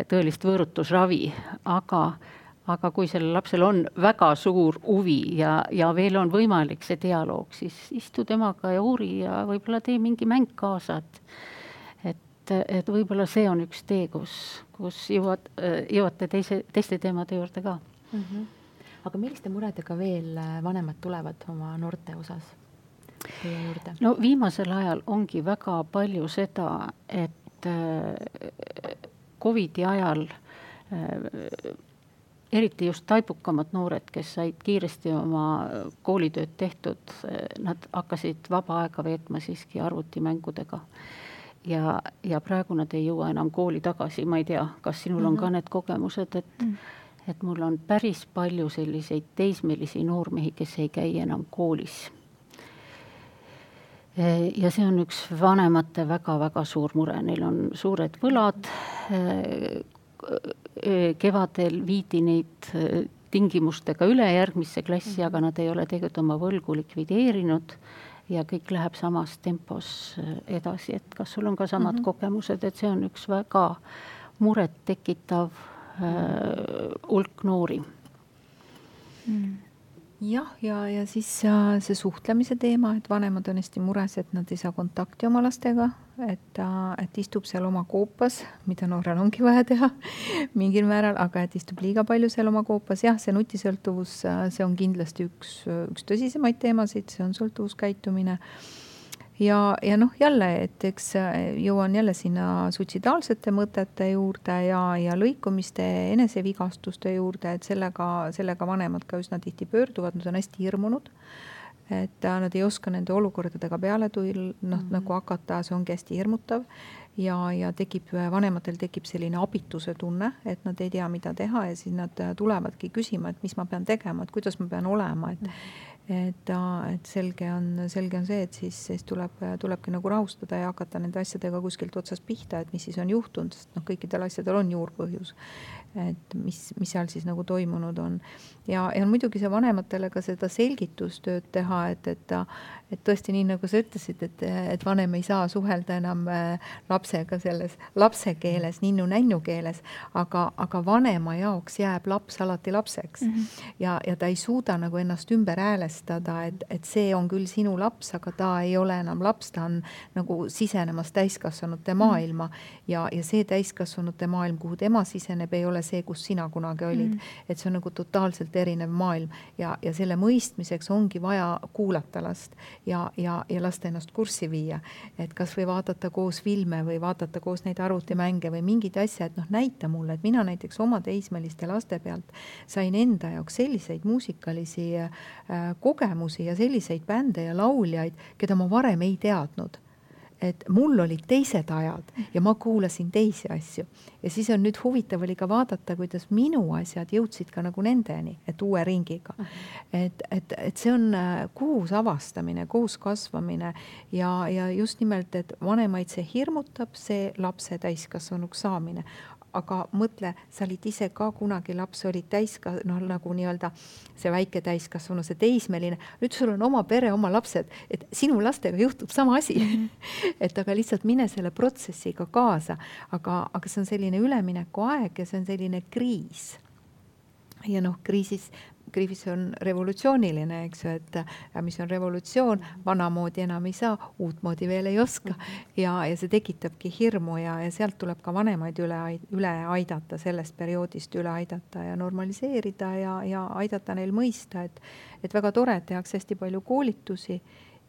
tõelist võõrutusravi, aga aga kui sellel lapsel on väga suur huvi ja, ja veel on võimalik see dialoog, siis istu temaga ja uuri ja võib-olla tee mingi mäng kaasa, et et, et võib-olla see on üks tee, kus, kus jõuad, jõuate teise, teiste teemade juurde ka mm. -hmm. aga milliste muredega veel vanemad tulevad oma noorte osas teie juurde? no viimasel ajal ongi väga palju seda, et Covidi ajal eriti just taibukamad noored, kes said kiiresti oma koolitööd tehtud, nad hakkasid vaba aega veetma siiski arvutimängudega. ja, ja praegu nad ei jõua enam kooli tagasi, ma ei tea, kas sinul mm -hmm. on ka mhm. need kogemused, et mm -hmm. et mul on päris palju selliseid teismelisi noormehi, kes ei käi enam koolis ja see on üks vanemate väga-väga suur mure, neil on suured võlad, kevadel viidi neid tingimustega üle järgmisse klassi, aga nad ei ole tegelikult oma võlgu likvideerinud. Ja kõik läheb samas tempos edasi, et kas sul on ka samad mm -hmm. kogemused, et see on üks väga murettekitav hulk noori. Mm jah, ja, ja, ja siis äh, see suhtlemise teema, et vanemad on hästi mures, et nad ei saa kontakti oma lastega, et, et istub seal oma koopas, mida noorel ongi vaja teha mingil määral, aga et istub liiga palju seal oma koopas, jah, see nutisõltuvus, äh, see on kindlasti üks, üks tõsisemaid teemasid, see on sõltuvuskäitumine ja, ja noh, jälle, et eks äh, jõuan jälle sinna suitsidaalsete mõtete juurde ja, ja lõikumiste, enesevigastuste juurde, et sellega, sellega vanemad ka üsna tihti pöörduvad, nad on hästi hirmunud. Et äh, nad ei oska nende olukordadega peale tulla, noh mm -hmm. nagu hakata, see ongi hästi hirmutav. ja, ja tekib, vanematel tekib selline abituse tunne, et nad ei tea, mida teha ja siis nad tulevadki küsima, et mis ma pean tegema, et kuidas ma pean olema, et -hmm et, et selge on, selge on see, et siis, siis tuleb, tulebki nagu rahustada ja hakata nende asjadega kuskilt otsast pihta, et mis siis on juhtunud, sest noh, kõikidel asjadel on juurpõhjus et mis, mis seal siis nagu toimunud on. ja, ja muidugi see vanematele ka seda selgitustööd teha, et, et, et tõesti nii, nagu sa ütlesid, et, et vanem ei saa suhelda enam äh, lapsega selles lapse keeles, ninnu-nännu keeles, aga, aga vanema jaoks jääb laps alati lapseks mm. -hmm. ja, ja ta ei suuda nagu ennast ümber häälestada, et, et see on küll sinu laps, aga ta ei ole enam laps, ta on nagu sisenemas täiskasvanute maailma mm -hmm. ja, ja see täiskasvanute maailm, kuhu tema siseneb, ei ole see, kus sina kunagi olid mm. -hmm. et see on nagu totaalselt erinev maailm ja, ja selle mõistmiseks ongi vaja kuulata last ja, ja, ja lasta ennast kurssi viia. et kasvõi vaadata koos filme või vaadata koos neid arvutimänge või mingeid asja, et noh, näita mulle, et mina näiteks oma teismeliste laste pealt sain enda jaoks selliseid muusikalisi äh, kogemusi ja selliseid bände ja lauljaid, keda ma varem ei teadnud et mul olid teised ajad ja ma kuulasin teisi asju ja siis on nüüd huvitav oli ka vaadata, kuidas minu asjad jõudsid ka nagu nendeni, et uue ringiga. et, et, et see on äh, koos avastamine, koos kasvamine ja, ja just nimelt, et vanemaid see hirmutab, see lapse täiskasvanuks saamine aga mõtle, sa olid ise ka kunagi laps, olid täiska-, noh, nagu nii-öelda see väike täiskasvanu, see teismeline, nüüd sul on oma pere, oma lapsed, et sinu lastega juhtub sama asi. Et aga lihtsalt mine selle protsessiga kaasa, aga, aga see on selline üleminekuaeg ja see on selline kriis. Ja noh, kriisis kriivis on revolutsiooniline, eks ju, et mis on revolutsioon, vanamoodi enam ei saa, uutmoodi veel ei oska. Ja, ja see tekitabki hirmu ja, ja sealt tuleb ka vanemaid üle, üle aidata, sellest perioodist üle aidata ja normaliseerida ja, ja aidata neil mõista, et, et väga tore, et tehakse hästi palju koolitusi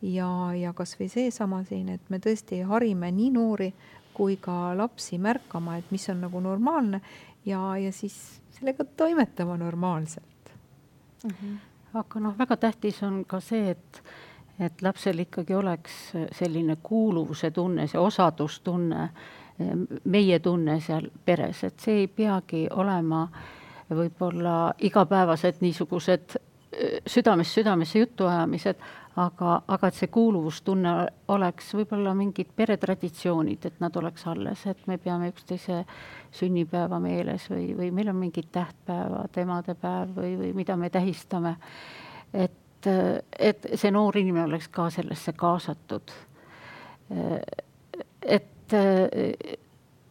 ja, ja kasvõi seesama siin, et me tõesti harime nii noori kui ka lapsi märkama, et mis on nagu normaalne ja, ja siis sellega toimetama normaalselt mm. -hmm. aga noh, väga tähtis on ka see, et, et lapsel ikkagi oleks selline kuuluvuse tunne, see osadustunne, meie tunne seal peres, et see ei peagi olema võib-olla igapäevased niisugused südamest südamesse jutuajamised, aga, aga et see kuuluvustunne oleks võib-olla mingid peretraditsioonid, et nad oleks alles, et me peame üksteise sünnipäeva meeles või, või meil on mingid tähtpäevad, emadepäev või, või mida me tähistame. et, et see noor inimene oleks ka sellesse kaasatud. et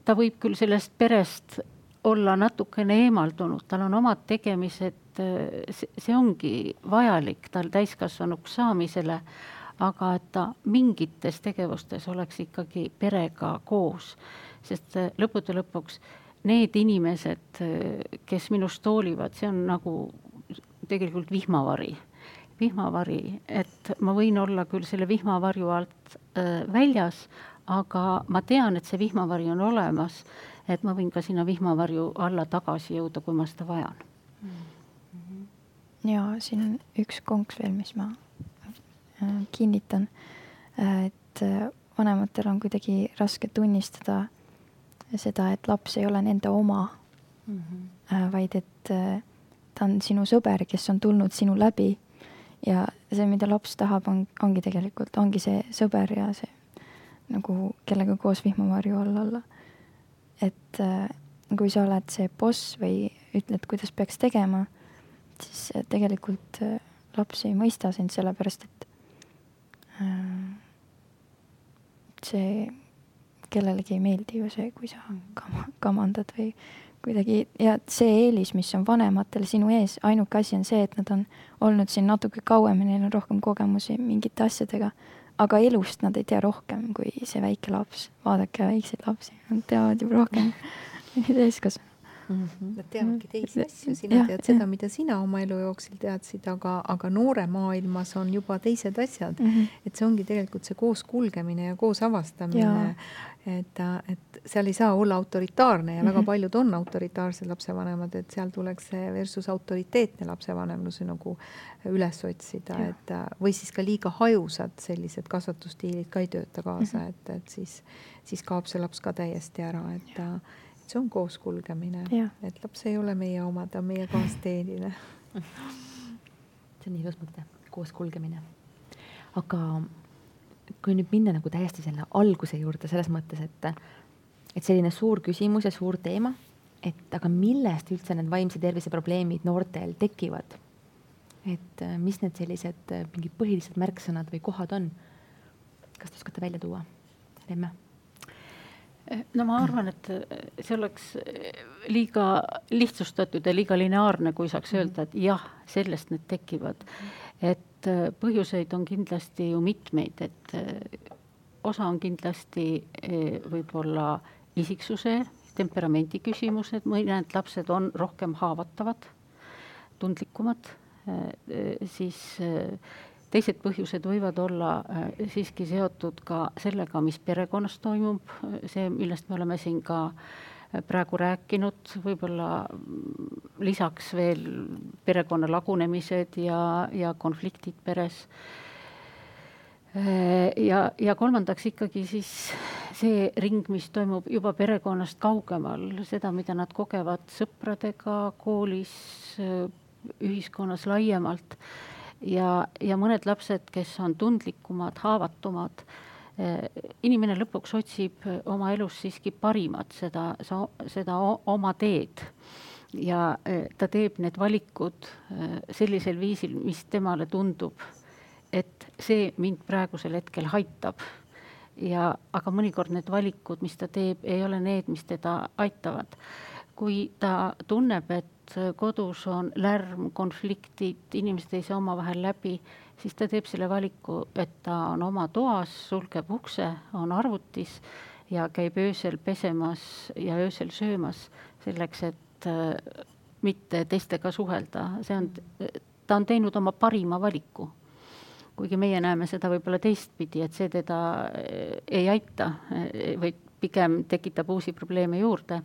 ta võib küll sellest perest olla natukene eemaldunud, tal on omad tegemised, see ongi vajalik tal täiskasvanuks saamisele, aga et ta mingites tegevustes oleks ikkagi perega koos, sest lõppude lõpuks need inimesed, kes minust hoolivad, see on nagu tegelikult vihmavari, vihmavari, et ma võin olla küll selle vihmavarju alt äh, väljas, aga ma tean, et see vihmavari on olemas et ma võin ka sinna vihmavarju alla tagasi jõuda, kui ma seda vajan mm. Ja siin on üks konks veel, mis ma äh, kinnitan, äh, et äh, vanematel on kuidagi raske tunnistada seda, et laps ei ole nende oma mm, -hmm. vaid et ta on sinu sõber, kes on tulnud sinu läbi ja see, mida laps tahab, on, ongi tegelikult, ongi see sõber ja see nagu kellega koos vihmavarju all olla et kui sa oled see boss või ütled, kuidas peaks tegema, siis äh, tegelikult äh, laps ei mõista sind, sellepärast et see kellelegi ei meeldi ju see, kui sa kama, kamandad või kuidagi ja see eelis, mis on vanematel sinu ees, ainuke asi on see, et nad on olnud siin natuke kauem ja neil on rohkem kogemusi mingite asjadega aga elust nad ei tea rohkem kui see väike laps. vaadake väikseid lapsi, nad teavad juba rohkem kui täiskasvanud. Mm -hmm. Nad teavadki teisi asju, sina ja, tead seda, mida sina oma elu jooksul teadsid, aga, aga noore maailmas on juba teised asjad mm. -hmm. et see ongi tegelikult see koos kulgemine ja koos avastamine. et, et seal ei saa olla autoritaarne ja mm -hmm. väga mhm. paljud on autoritaarsed lapsevanemad, et seal tuleks see versus autoriteetne lapsevanemlus nagu üles otsida, et või siis ka liiga hajusad sellised kasvatusstiilid ka ei tööta kaasa mm, -hmm. et, et siis, siis kaob see laps ka täiesti ära, et ja et see on kooskulgemine, et laps ei ole meie oma, ta on meie kaasteeline see on ilus mõte, kooskulgemine. aga kui nüüd minna nagu täiesti selle alguse juurde selles mõttes, et, et selline suur küsimus ja suur teema, et aga millest üldse need vaimse tervise probleemid noortel tekivad? et mis need sellised mingid põhilised märksõnad või kohad on? kas te oskate välja tuua, Lemme? No ma arvan, et see oleks liiga lihtsustatud ja liiga lineaarne, kui saaks mhm. öelda, et jah, sellest need tekivad. et põhjuseid on kindlasti ju mitmeid, et osa on kindlasti võib-olla isiksuse, temperamendi küsimused, mõned lapsed on rohkem haavatavad, tundlikumad, siis teised põhjused võivad olla äh, siiski seotud ka sellega, mis perekonnas toimub, see, millest me oleme siin ka äh, praegu rääkinud, võib-olla mm, lisaks veel perekonna lagunemised ja, ja konfliktid peres. Äh, ja, ja kolmandaks ikkagi siis see ring, mis toimub juba perekonnast kaugemal, seda, mida nad kogevad sõpradega, koolis, ühiskonnas laiemalt ja, ja mõned lapsed, kes on tundlikumad, haavatumad, inimene lõpuks otsib oma elus siiski parimat, seda, seda oma teed ja ta teeb need valikud sellisel viisil, mis temale tundub, et see mind praegusel hetkel aitab ja, aga mõnikord need valikud, mis ta teeb, ei ole need, mis teda aitavad. Kui ta tunneb, et kodus on lärm, konfliktid, inimesed ei saa omavahel läbi, siis ta teeb selle valiku, et ta on oma toas, sulgeb ukse, on arvutis ja käib öösel pesemas ja öösel söömas selleks, et äh, mitte teistega suhelda, see on, ta on teinud oma parima valiku kuigi meie näeme seda võib-olla teistpidi, et see teda eh, ei aita, vaid pigem tekitab uusi probleeme juurde.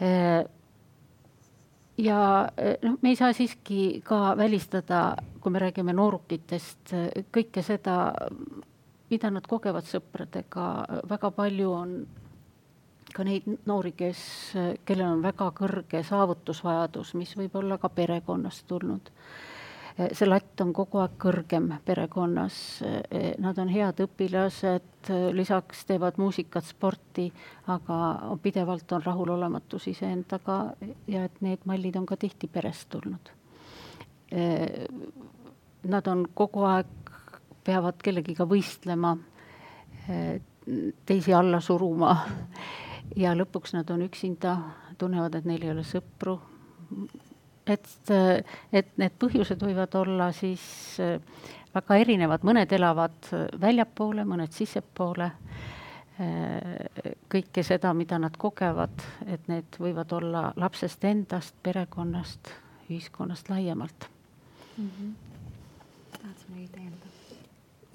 Eh, ja noh, me ei saa siiski ka välistada, kui me räägime noorukitest, kõike seda, mida nad kogevad sõpradega, väga palju on ka neid noori, kes, kellel on väga kõrge saavutusvajadus, mis võib olla ka perekonnast tulnud see latt on kogu aeg kõrgem perekonnas, nad on head õpilased, lisaks teevad muusikat, sporti, aga pidevalt on rahulolematus iseendaga ja et need mallid on ka tihti perest tulnud. Nad on kogu aeg, peavad kellegiga võistlema, teisi alla suruma ja lõpuks nad on üksinda, tunnevad, et neil ei ole sõpru et, et need põhjused võivad olla siis äh, väga erinevad, mõned elavad väljapoole, mõned sissepoole. Äh, kõike seda, mida nad kogevad, et need võivad olla lapsest endast, perekonnast, ühiskonnast laiemalt mm. -hmm. tahad sa midagi täiendada?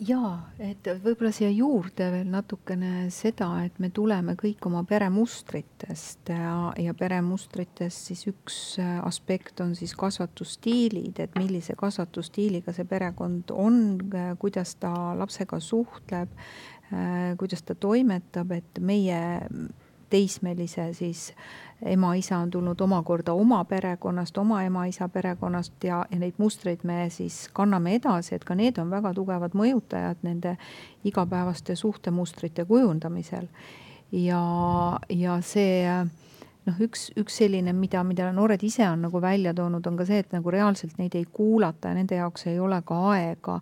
Jaa, et võib-olla siia juurde veel natukene seda, et me tuleme kõik oma peremustritest ja, ja peremustritest siis üks aspekt on siis kasvatusstiilid, et millise kasvatusstiiliga see perekond on, kuidas ta lapsega suhtleb, kuidas ta toimetab, et meie teismelise siis ema-isa on tulnud omakorda oma perekonnast, oma ema-isa perekonnast ja, ja neid mustreid me siis kanname edasi, et ka need on väga tugevad mõjutajad nende igapäevaste suhtemustrite kujundamisel. ja, ja see noh, üks, üks selline, mida, mida noored ise on nagu välja toonud, on ka see, et nagu reaalselt neid ei kuulata ja nende jaoks ei ole ka aega.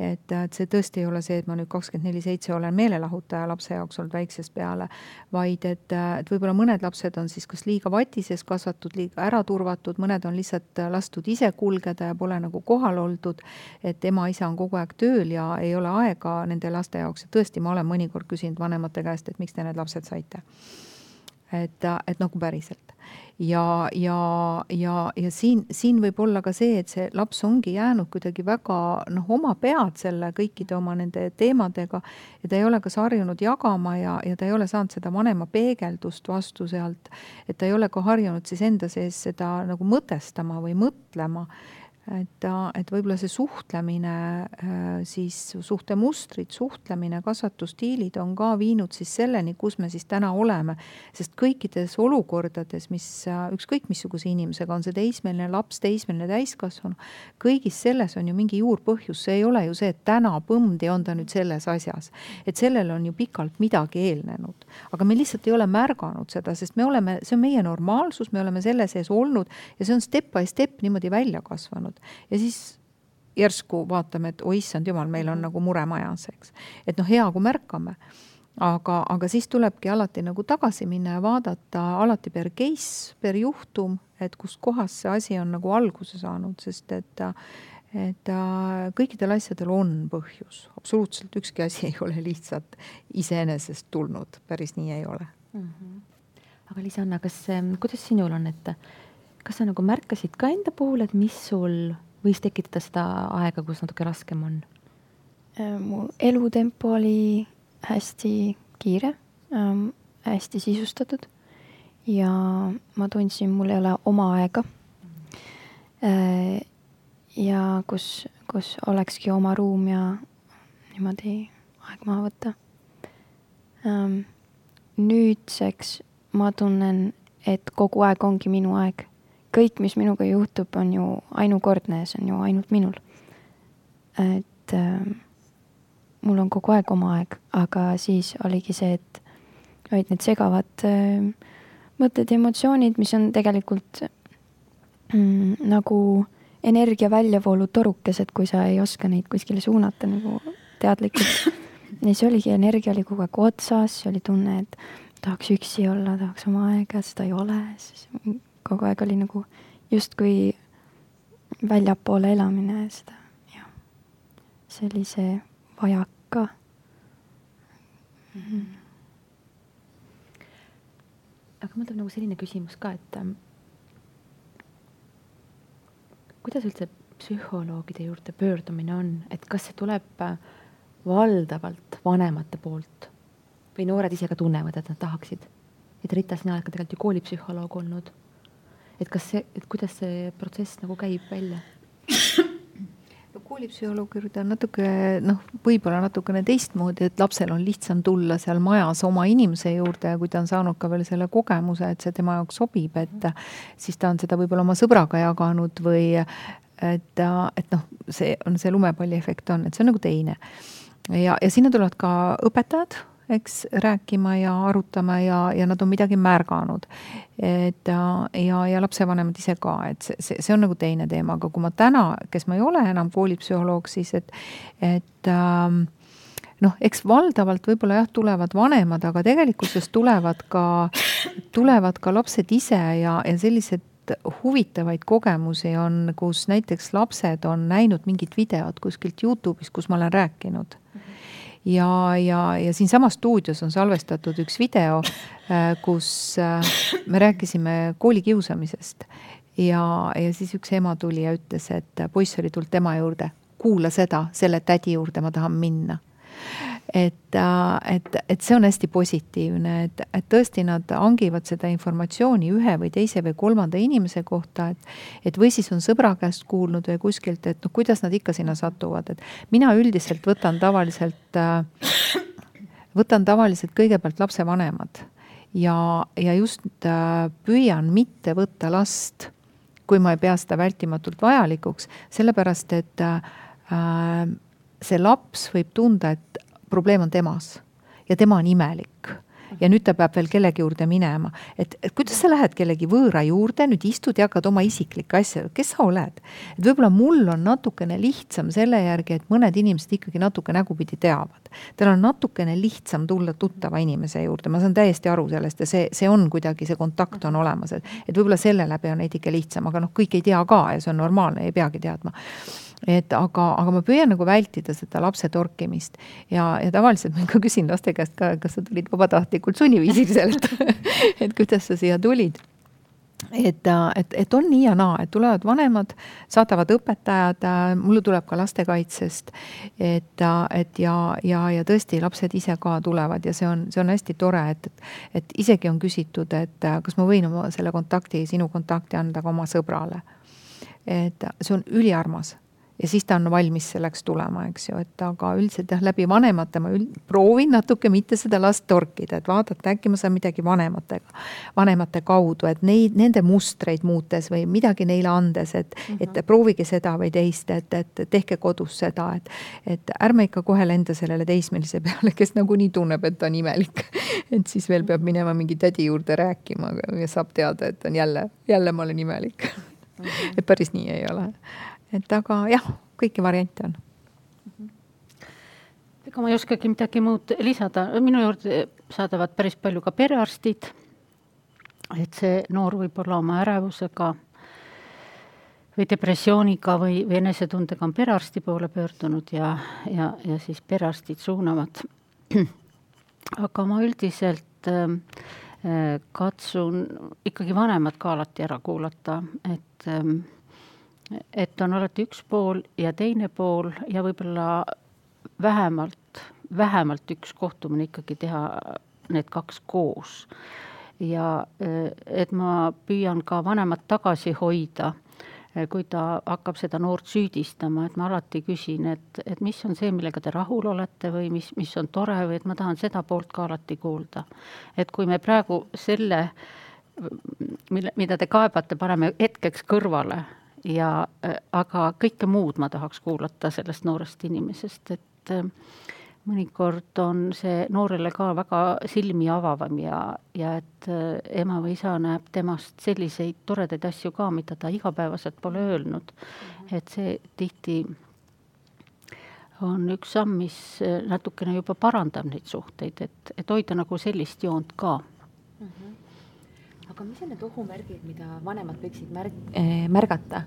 et, et see tõesti ei ole see, et ma nüüd kakskümmend neli seitse olen meelelahutaja lapse jaoks olnud väiksest peale, vaid et, et võib-olla mõned lapsed on siis kas liiga vatises kasvatud, liiga ära turvatud, mõned on lihtsalt lastud ise kulgeda ja pole nagu kohal oldud. et ema-isa on kogu aeg tööl ja ei ole aega nende laste jaoks ja tõesti, ma olen mõnikord küsinud vanemate käest, et miks te need lapsed saite et, et nagu päriselt. ja, ja, ja, ja siin, siin võib olla ka see, et see laps ongi jäänud kuidagi väga noh, oma pead selle kõikide oma nende teemadega ja ta ei ole kas harjunud jagama ja, ja ta ei ole saanud seda vanema peegeldust vastu sealt, et ta ei ole ka harjunud siis enda sees seda nagu mõtestama või mõtlema et, et võib-olla see suhtlemine, äh, siis suhtemustrid, suhtlemine, kasvatusstiilid on ka viinud siis selleni, kus me siis täna oleme. sest kõikides olukordades, mis ükskõik missuguse inimesega, on see teismeline laps, teismeline täiskasvanu, kõigis selles on ju mingi juurpõhjus, see ei ole ju see, et täna põmdi on ta nüüd selles asjas. et sellele on ju pikalt midagi eelnenud. aga me lihtsalt ei ole märganud seda, sest me oleme, see on meie normaalsus, me oleme selle sees olnud ja see on step by step niimoodi välja kasvanud ja siis järsku vaatame, et oi issand jumal, meil on nagu mure majas, eks. et noh, hea, kui märkame. aga, aga siis tulebki alati nagu tagasi minna ja vaadata alati per case, per juhtum, et kustkohast see asi on nagu alguse saanud, sest et et kõikidel asjadel on põhjus, absoluutselt ükski asi ei ole lihtsalt iseenesest tulnud, päris nii ei ole mm. -hmm. aga Liis-Anna, kas, kuidas sinul on, et kas sa nagu märkasid ka enda puhul, et mis sul võis tekitada seda aega, kus natuke raskem on? Äh, mu elutempo oli hästi kiire ähm,, hästi sisustatud ja ma tundsin, mul ei ole oma aega äh,. ja kus, kus olekski oma ruum ja niimoodi aeg maha võtta ähm,. nüüdseks ma tunnen, et kogu aeg ongi minu aeg kõik, mis minuga juhtub, on ju ainukordne ja see on ju ainult minul. et äh, mul on kogu aeg oma aeg, aga siis oligi see, et olid need segavad äh, mõtted ja emotsioonid, mis on tegelikult mm, nagu energia väljavoolu torukesed, kui sa ei oska neid kuskile suunata nagu teadlikult. ja siis oligi, energia oli kogu aeg otsas, oli tunne, et tahaks üksi olla, tahaks oma aega, seda ei ole, siis kogu aeg oli nagu justkui väljapoole elamine, seda, jah. see oli see vajak ka mm. -hmm. aga mul tuleb nagu selline küsimus ka, et ähm, kuidas üldse psühholoogide juurde pöördumine on, et kas see tuleb äh, valdavalt vanemate poolt või noored ise ka tunnevad, et nad tahaksid? et Rita, sina oled ka tegelikult ju koolipsühholoog olnud. Et kas see, et kuidas see protsess nagu käib välja? koolipsühholoogi juurde on natuke noh, võib-olla natukene teistmoodi, et lapsel on lihtsam tulla seal majas oma inimese juurde ja kui ta on saanud ka veel selle kogemuse, et see tema jaoks sobib, et siis ta on seda võib-olla oma sõbraga jaganud või et, et noh, see on see lumepalliefekt on, et see on nagu teine. ja, ja sinna tulevad ka õpetajad eks, rääkima ja arutama ja, ja nad on midagi märganud. et ja, ja lapsevanemad ise ka, et see, see, see on nagu teine teema, aga kui ma täna, kes ma ei ole enam koolipsühholoog, siis et, et ähm, noh, eks valdavalt võib-olla jah, tulevad vanemad, aga tegelikkuses tulevad ka, tulevad ka lapsed ise ja, ja sellised huvitavaid kogemusi on, kus näiteks lapsed on näinud mingit videot kuskilt Youtube'ist, kus ma olen rääkinud ja, ja, ja siinsamas stuudios on salvestatud üks video, äh, kus äh, me rääkisime koolikiusamisest. ja, ja siis üks ema tuli ja ütles, et poiss oli tulnud tema juurde, kuula seda, selle tädi juurde ma tahan minna et, äh, et, et see on hästi positiivne, et, et tõesti nad hangivad seda informatsiooni ühe või teise või kolmanda inimese kohta, et. et või siis on sõbra käest kuulnud või kuskilt, et noh, kuidas nad ikka sinna satuvad, et mina üldiselt võtan tavaliselt, äh, võtan tavaliselt kõigepealt lapsevanemad ja, ja just äh, püüan mitte võtta last, kui ma ei pea seda vältimatult vajalikuks, sellepärast et äh, see laps võib tunda, et probleem on temas ja tema on imelik ja nüüd ta peab veel kellegi juurde minema. et, et kuidas sa lähed kellegi võõra juurde, nüüd istud ja hakkad oma isiklikke asju, kes sa oled? et võib-olla mul on natukene lihtsam selle järgi, et mõned inimesed ikkagi natuke nägupidi teavad. tal on natukene lihtsam tulla tuttava inimese juurde, ma saan täiesti aru sellest ja see, see on kuidagi, see kontakt on olemas, et, et võib-olla selle läbi on veidike lihtsam, aga noh, kõik ei tea ka ja see on normaalne, ei peagi teadma et aga, aga ma püüan nagu vältida seda lapse torkimist ja, ja tavaliselt ma ikka küsin laste käest ka, kas sa tulid vabatahtlikult sunniviisiliselt et kuidas sa siia tulid et, et, et on nii ja naa, et tulevad vanemad, saadavad õpetajad, mulle tuleb ka lastekaitsest. et, et ja, ja, ja tõesti, lapsed ise ka tulevad ja see on, see on hästi tore, et, et, et isegi on küsitud, et kas ma võin oma selle kontakti, sinu kontakti anda ka oma sõbrale. et see on üliarmas ja siis ta on valmis selleks tulema, eks ju, et aga üldiselt jah, läbi vanemate ma üld, proovin natuke mitte seda last torkida, et vaadata, äkki ma saan midagi vanematega, vanemate kaudu, et neid, nende mustreid muutes või midagi neile andes, et mm, -hmm. et proovige seda või teist, et, et tehke kodus seda, et, et ärme ikka kohe lenda sellele teismelise peale, kes nagunii tunneb, et ta on imelik et siis veel peab minema mingi tädi juurde rääkima ja saab teada, et on jälle, jälle ma olen imelik mm. -hmm. et päris nii ei ole et aga jah, kõiki variante on. ega ma ei oskagi midagi muud lisada, minu juurde saadavad päris palju ka perearstid. et see noor võib olla oma ärevusega või depressiooniga või, või enesetundega on perearsti poole pöördunud ja, ja, ja siis perearstid suunavad. aga ma üldiselt äh, katsun ikkagi vanemad ka alati ära kuulata, et äh, et on alati üks pool ja teine pool ja võib-olla vähemalt, vähemalt üks kohtumine ikkagi teha need kaks koos. ja et ma püüan ka vanemat tagasi hoida, kui ta hakkab seda noort süüdistama, et ma alati küsin, et, et mis on see, millega te rahul olete või mis, mis on tore või et ma tahan seda poolt ka alati kuulda. et kui me praegu selle, mille, mida te kaebate, paneme hetkeks kõrvale ja äh, aga kõike muud ma tahaks kuulata sellest noorest inimesest, et äh, mõnikord on see noorele ka väga silmi avavam ja, ja et äh, ema või isa näeb temast selliseid toredaid asju ka, mida ta igapäevaselt pole öelnud. -hmm. et see tihti on üks samm, mis natukene juba parandab neid suhteid, et, et hoida nagu sellist joont ka mm. -hmm. Aga mis on need ohumärgid, mida vanemad võiksid märg- äh,, märgata,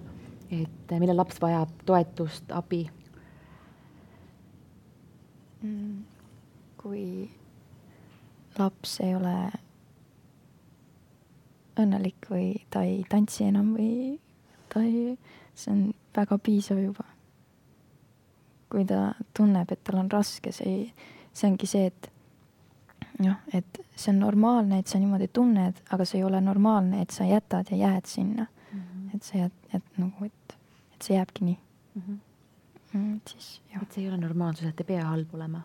et millal laps vajab toetust, abi Mm, kui laps ei ole õnnelik või ta ei tantsi enam või ta ei, see on väga piisav juba. kui ta tunneb, et tal on raske, see see ongi see, et noh, et see on normaalne, et sa niimoodi tunned, aga see ei ole normaalne, et sa jätad ja jääd sinna mm. -hmm. et sa jääd, et nagu, et, et see jääbki nii mm. -hmm mm,. siis jah. et see ei ole normaalsus, et ei pea halb olema?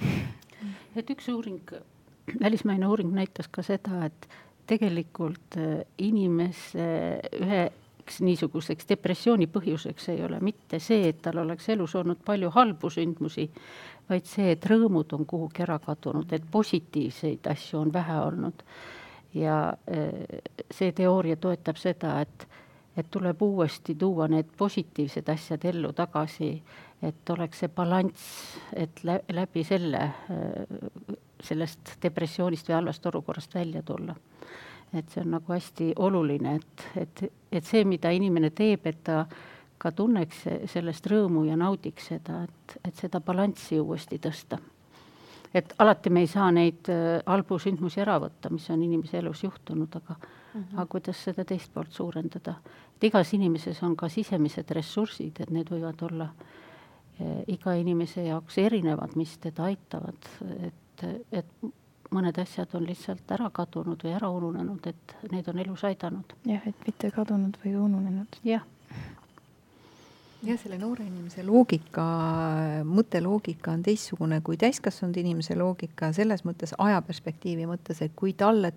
et üks uuring, välismaine uuring näitas ka seda, et tegelikult äh, inimese üheks niisuguseks depressiooni põhjuseks ei ole mitte see, et tal oleks elus olnud palju halbu sündmusi, vaid see, et rõõmud on kuhugi ära kadunud, et positiivseid asju on vähe olnud. ja äh, see teooria toetab seda, et et tuleb uuesti tuua need positiivsed asjad ellu tagasi, et oleks see balanss, et läbi selle, sellest depressioonist või halvast olukorrast välja tulla. Et see on nagu hästi oluline, et, et, et see, mida inimene teeb, et ta ka tunneks sellest rõõmu ja naudiks seda, et, et seda balanssi uuesti tõsta et alati me ei saa neid äh, halbu sündmusi ära võtta, mis on inimese elus juhtunud, aga mm, -hmm. aga kuidas seda teist poolt suurendada. et igas inimeses on ka sisemised ressursid, et need võivad olla äh, iga inimese jaoks erinevad, mis teda aitavad, et, et mõned asjad on lihtsalt ära kadunud või ära ununenud, et need on elus aidanud. jah, et mitte kadunud või ununenud. jah jah, selle noore inimese loogika, mõtteloogika on teistsugune kui täiskasvanud inimese loogika selles mõttes, ajaperspektiivi mõttes, et kui talle,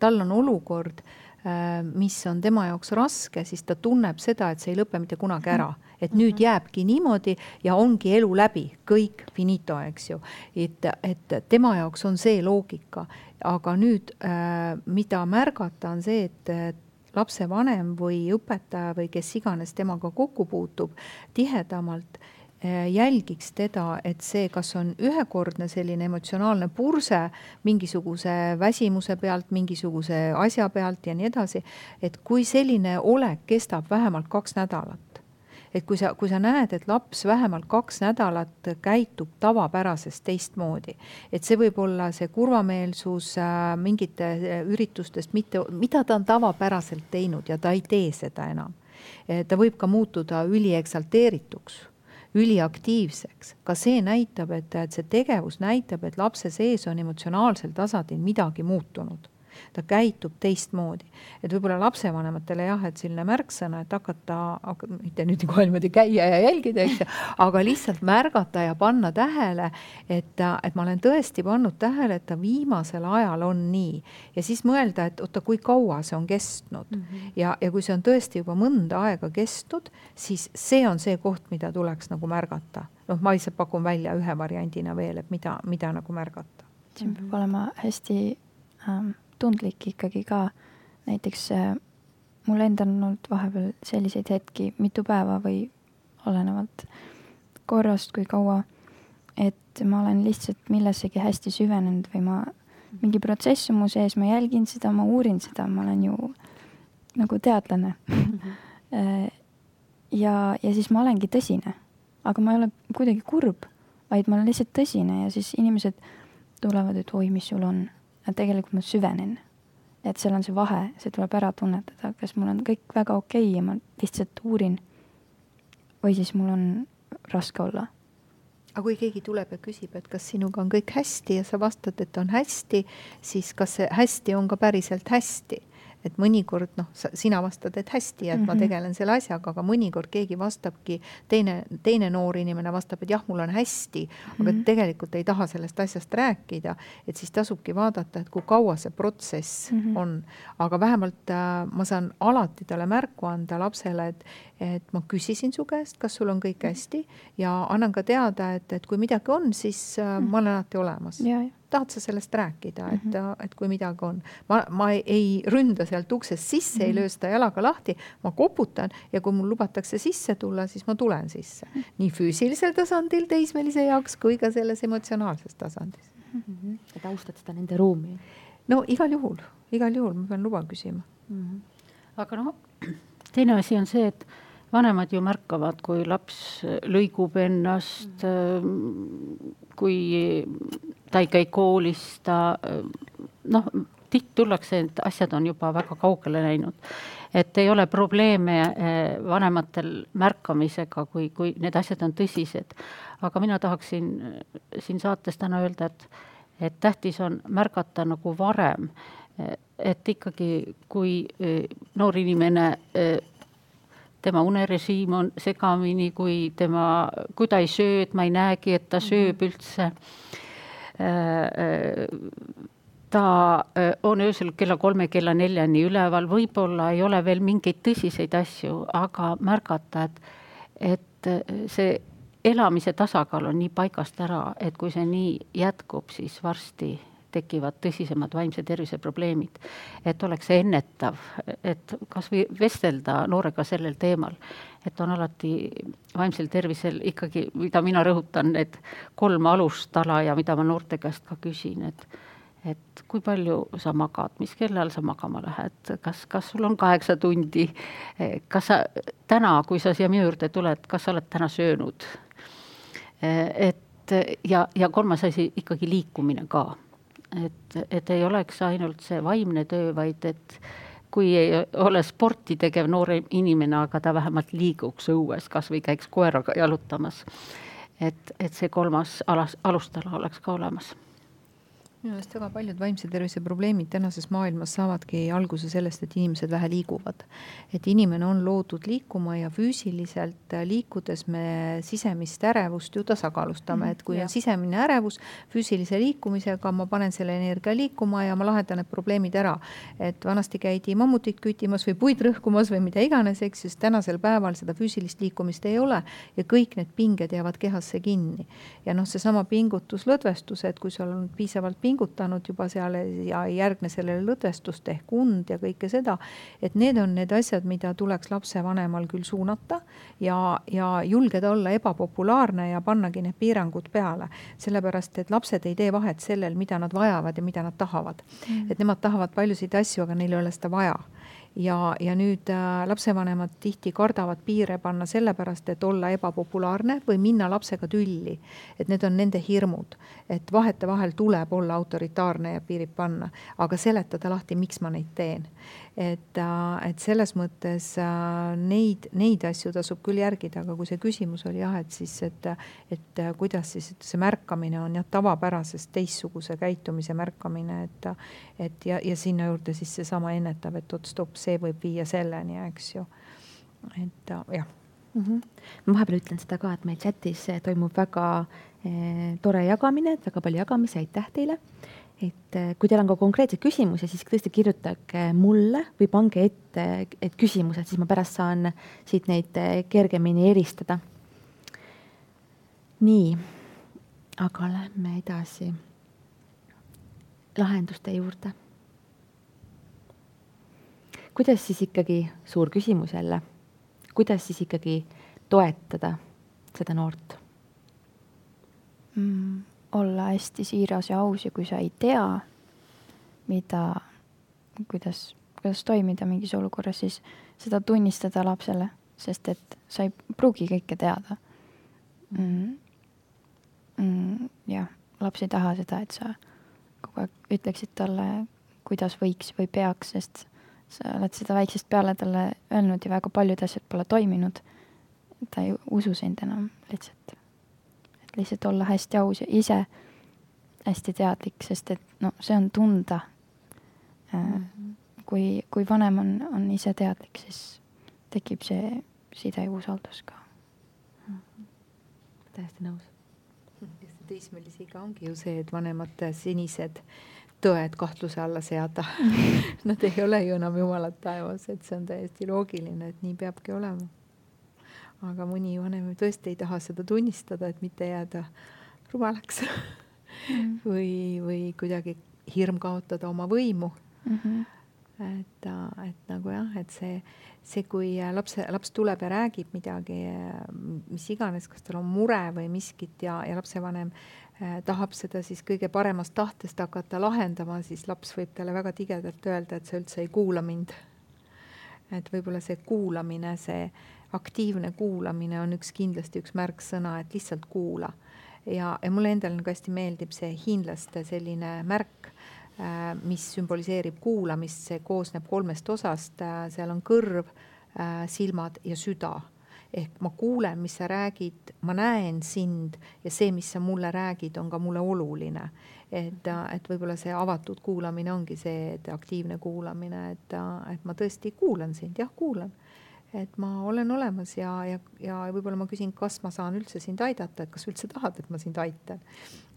tal on olukord, äh, mis on tema jaoks raske, siis ta tunneb seda, et see ei lõpe mitte kunagi ära. Et nüüd mhm. jääbki niimoodi ja ongi elu läbi, kõik finito, eks ju. et, et tema jaoks on see loogika, aga nüüd, äh, mida märgata, on see, et lapsevanem või õpetaja või kes iganes temaga kokku puutub tihedamalt, eh, jälgiks teda, et see, kas on ühekordne selline emotsionaalne purse mingisuguse väsimuse pealt, mingisuguse asja pealt ja nii edasi, et kui selline olek kestab vähemalt kaks nädalat, et kui sa, kui sa näed, et laps vähemalt kaks nädalat käitub tavapärasest teistmoodi, et see võib olla see kurvameelsus äh, mingite äh, üritustest, mitte, mida ta on tavapäraselt teinud ja ta ei tee seda enam. ta võib ka muutuda ülieksalteerituks üliaktiivseks, ka see näitab, et, et see tegevus näitab, et lapse sees on emotsionaalsel tasandil midagi muutunud ta käitub teistmoodi. et võib-olla lapsevanematele jah, et selline märksõna, et hakata, mitte nüüd kohe niimoodi käia ja jälgida, eks ju, aga lihtsalt märgata ja panna tähele, et, et ma olen tõesti pannud tähele, et ta viimasel ajal on nii. ja siis mõelda, et oota, kui kaua see on kestnud mm. -hmm. ja, ja kui see on tõesti juba mõnda aega kestnud, siis see on see koht, mida tuleks nagu märgata. noh, ma lihtsalt pakun välja ühe variandina veel, et mida, mida nagu märgata. siin peab olema hästi ähm, tundlik ikkagi ka. näiteks äh, mul endal on olnud vahepeal selliseid hetki mitu päeva või olenevalt korrast, kui kaua, et ma olen lihtsalt millessegi hästi süvenenud või ma, mingi protsess on mu sees, ma jälgin seda, ma uurin seda, ma olen ju nagu teadlane mm. -hmm. ja, ja siis ma olengi tõsine, aga ma ei ole kuidagi kurb, vaid ma olen lihtsalt tõsine ja siis inimesed tulevad, et oi, mis sul on aga tegelikult ma süvenen. et seal on see vahe, see tuleb ära tunnetada, kas mul on kõik väga okei okay ja ma lihtsalt uurin või siis mul on raske olla. aga kui keegi tuleb ja küsib, et kas sinuga on kõik hästi ja sa vastad, et on hästi, siis kas see hästi on ka päriselt hästi? Et mõnikord noh, sina vastad, et hästi ja et mm -hmm. ma mhm. tegelen selle asjaga, aga mõnikord keegi vastabki, teine, teine noor inimene vastab, et jah, mul on hästi mm, -hmm. aga mhm. tegelikult ei taha sellest asjast rääkida, et siis tasubki vaadata, et kui kaua see protsess mm -hmm. on. aga vähemalt äh, ma saan alati talle märku anda lapsele, et, et ma küsisin su käest, kas sul on kõik mhm. hästi ja annan ka teada, et, et kui midagi on, siis äh, ma olen alati olemas tahad sa sellest rääkida, et mm, -hmm. et kui midagi on. ma, ma ei, ründa sealt uksest sisse mm, -hmm. ei löö seda jalaga lahti, ma koputan ja kui mul lubatakse sisse tulla, siis ma tulen sisse mm. -hmm. nii füüsilisel tasandil teismelise jaoks kui ka selles emotsionaalses tasandis mm. -hmm. et austad seda nende ruumi? no igal juhul, igal juhul ma pean luba küsima mm. -hmm. aga noh, teine asi on see, et vanemad ju märkavad, kui laps lõigub ennast mm, -hmm. kui ta ei käi koolis, ta noh, tihti tullakse, et asjad on juba väga kaugele läinud. et ei ole probleeme eh, vanematel märkamisega, kui, kui need asjad on tõsised. aga mina tahaksin siin saates täna öelda, et, et tähtis on märgata nagu varem, et ikkagi, kui noor inimene tema unerežiim on segamini, kui tema, kui ta ei söö, et ma ei näegi, et ta sööb mhm. üldse ta on öösel kella kolme, kella neljani üleval, võib-olla ei ole veel mingeid tõsiseid asju, aga märgata, et, et see elamise tasakaal on nii paigast ära, et kui see nii jätkub, siis varsti tekivad tõsisemad vaimse tervise probleemid. et oleks ennetav, et kasvõi vestelda noorega sellel teemal, et on alati vaimsel tervisel ikkagi, mida mina rõhutan, need kolm alustala ja mida ma noorte käest ka küsin, et et kui palju sa magad, mis kellal sa magama lähed, kas, kas sul on kaheksa tundi, kas sa täna, kui sa siia minu juurde tuled, kas sa oled täna söönud? et ja, ja kolmas asi ikkagi liikumine ka et, et ei oleks ainult see vaimne töö, vaid et kui ei ole sporti tegev noor inimene, aga ta vähemalt liiguks õues, kas või käiks koeraga jalutamas. et, et see kolmas alas, alustala oleks ka olemas minu meelest väga paljud vaimse tervise probleemid tänases maailmas saavadki alguse sellest, et inimesed vähe liiguvad. et inimene on loodud liikuma ja füüsiliselt liikudes me sisemist ärevust ju tasakaalustame, mhm, et kui ja. on sisemine ärevus füüsilise liikumisega, ma panen selle energia liikuma ja ma lahendan need probleemid ära. et vanasti käidi mammutit kütimas või puid rõhkumas või mida iganes, eks, siis tänasel päeval seda füüsilist liikumist ei ole ja kõik need pinged jäävad kehasse kinni. ja noh, seesama pingutus, lõdvestus, et kui sul on piisavalt pingutus, pingutanud juba seal ja ei järgne sellele lõdvestust ehk und ja kõike seda. et need on need asjad, mida tuleks lapsevanemal küll suunata ja, ja julgeda olla ebapopulaarne ja pannagi need piirangud peale. sellepärast, et lapsed ei tee vahet sellel, mida nad vajavad ja mida nad tahavad mm.. et nemad tahavad paljusid asju, aga neil ei ole seda vaja ja, ja nüüd äh, lapsevanemad tihti kardavad piire panna sellepärast, et olla ebapopulaarne või minna lapsega tülli. et need on nende hirmud, et vahetevahel tuleb olla autoritaarne ja piirid panna, aga seletada lahti, miks ma neid teen et, äh, et selles mõttes äh, neid, neid asju tasub küll järgida, aga kui see küsimus oli jah, et siis, et, et äh, kuidas siis et see märkamine on jah, tavapärasest teistsuguse käitumise märkamine, et, et ja, ja sinna juurde siis seesama ennetav, et oot stopp, see võib viia selleni, eks ju. et jah mm. -hmm. ma vahepeal ütlen seda ka, et meil chatis toimub väga eh, tore jagamine, et väga palju jagamisi, aitäh teile et äh, kui teil on ka konkreetseid küsimusi, siis tõesti kirjutage mulle või pange ette, et küsimused, siis ma pärast saan siit neid äh, kergemini eristada. nii, aga lähme edasi lahenduste juurde. kuidas siis ikkagi, suur küsimus jälle, kuidas siis ikkagi toetada seda noort mm.? Olla hästi siiras ja aus ja kui sa ei tea, mida, kuidas, kuidas toimida mingis olukorras, siis seda tunnistada lapsele, sest et sa ei pruugi kõike teada. Mm.. Mm, jah, laps ei taha seda, et sa kogu aeg ütleksid talle, kuidas võiks või peaks, sest sa oled seda väiksest peale talle öelnud ja väga paljud asjad pole toiminud. ta ei usu sind enam lihtsalt lihtsalt olla hästi aus ja ise hästi teadlik, sest et no see on tunda mm. -hmm. kui, kui vanem on, on ise teadlik, siis tekib see side ja usaldus ka. täiesti nõus. teismelisiga ongi ju see, et vanemate senised tõed kahtluse alla seada Nad ei ole ju enam jumalad taevas, et see on täiesti loogiline, et nii peabki olema. Aga mõni vanem tõesti ei taha seda tunnistada, et mitte jääda rumalaks mm. või, või kuidagi hirm kaotada oma võimu mm. -hmm. et, et nagu jah, et see, see, kui lapse, laps tuleb ja räägib midagi, mis iganes, kas tal on mure või miskit ja, ja lapsevanem eh, tahab seda siis kõige paremast tahtest hakata lahendama, siis laps võib talle väga tigedalt öelda, et sa üldse ei kuula mind. et võib-olla see kuulamine, see aktiivne kuulamine on üks kindlasti üks märksõna, et lihtsalt kuula. Ja, ja mulle endale nagu hästi meeldib see hiinlaste selline märk, äh, mis sümboliseerib kuulamist, see koosneb kolmest osast, äh, seal on kõrv, äh, silmad ja süda. Ehk ma kuulen, mis sa räägid, ma näen sind ja see, mis sa mulle räägid, on ka mulle oluline. et, et võib-olla see avatud kuulamine ongi see, et aktiivne kuulamine, et, et ma tõesti kuulan sind, jah, kuulan et ma olen olemas ja, ja, ja võib-olla ma küsin, kas ma saan üldse sind aidata, et kas üldse tahad, et ma sind aitan.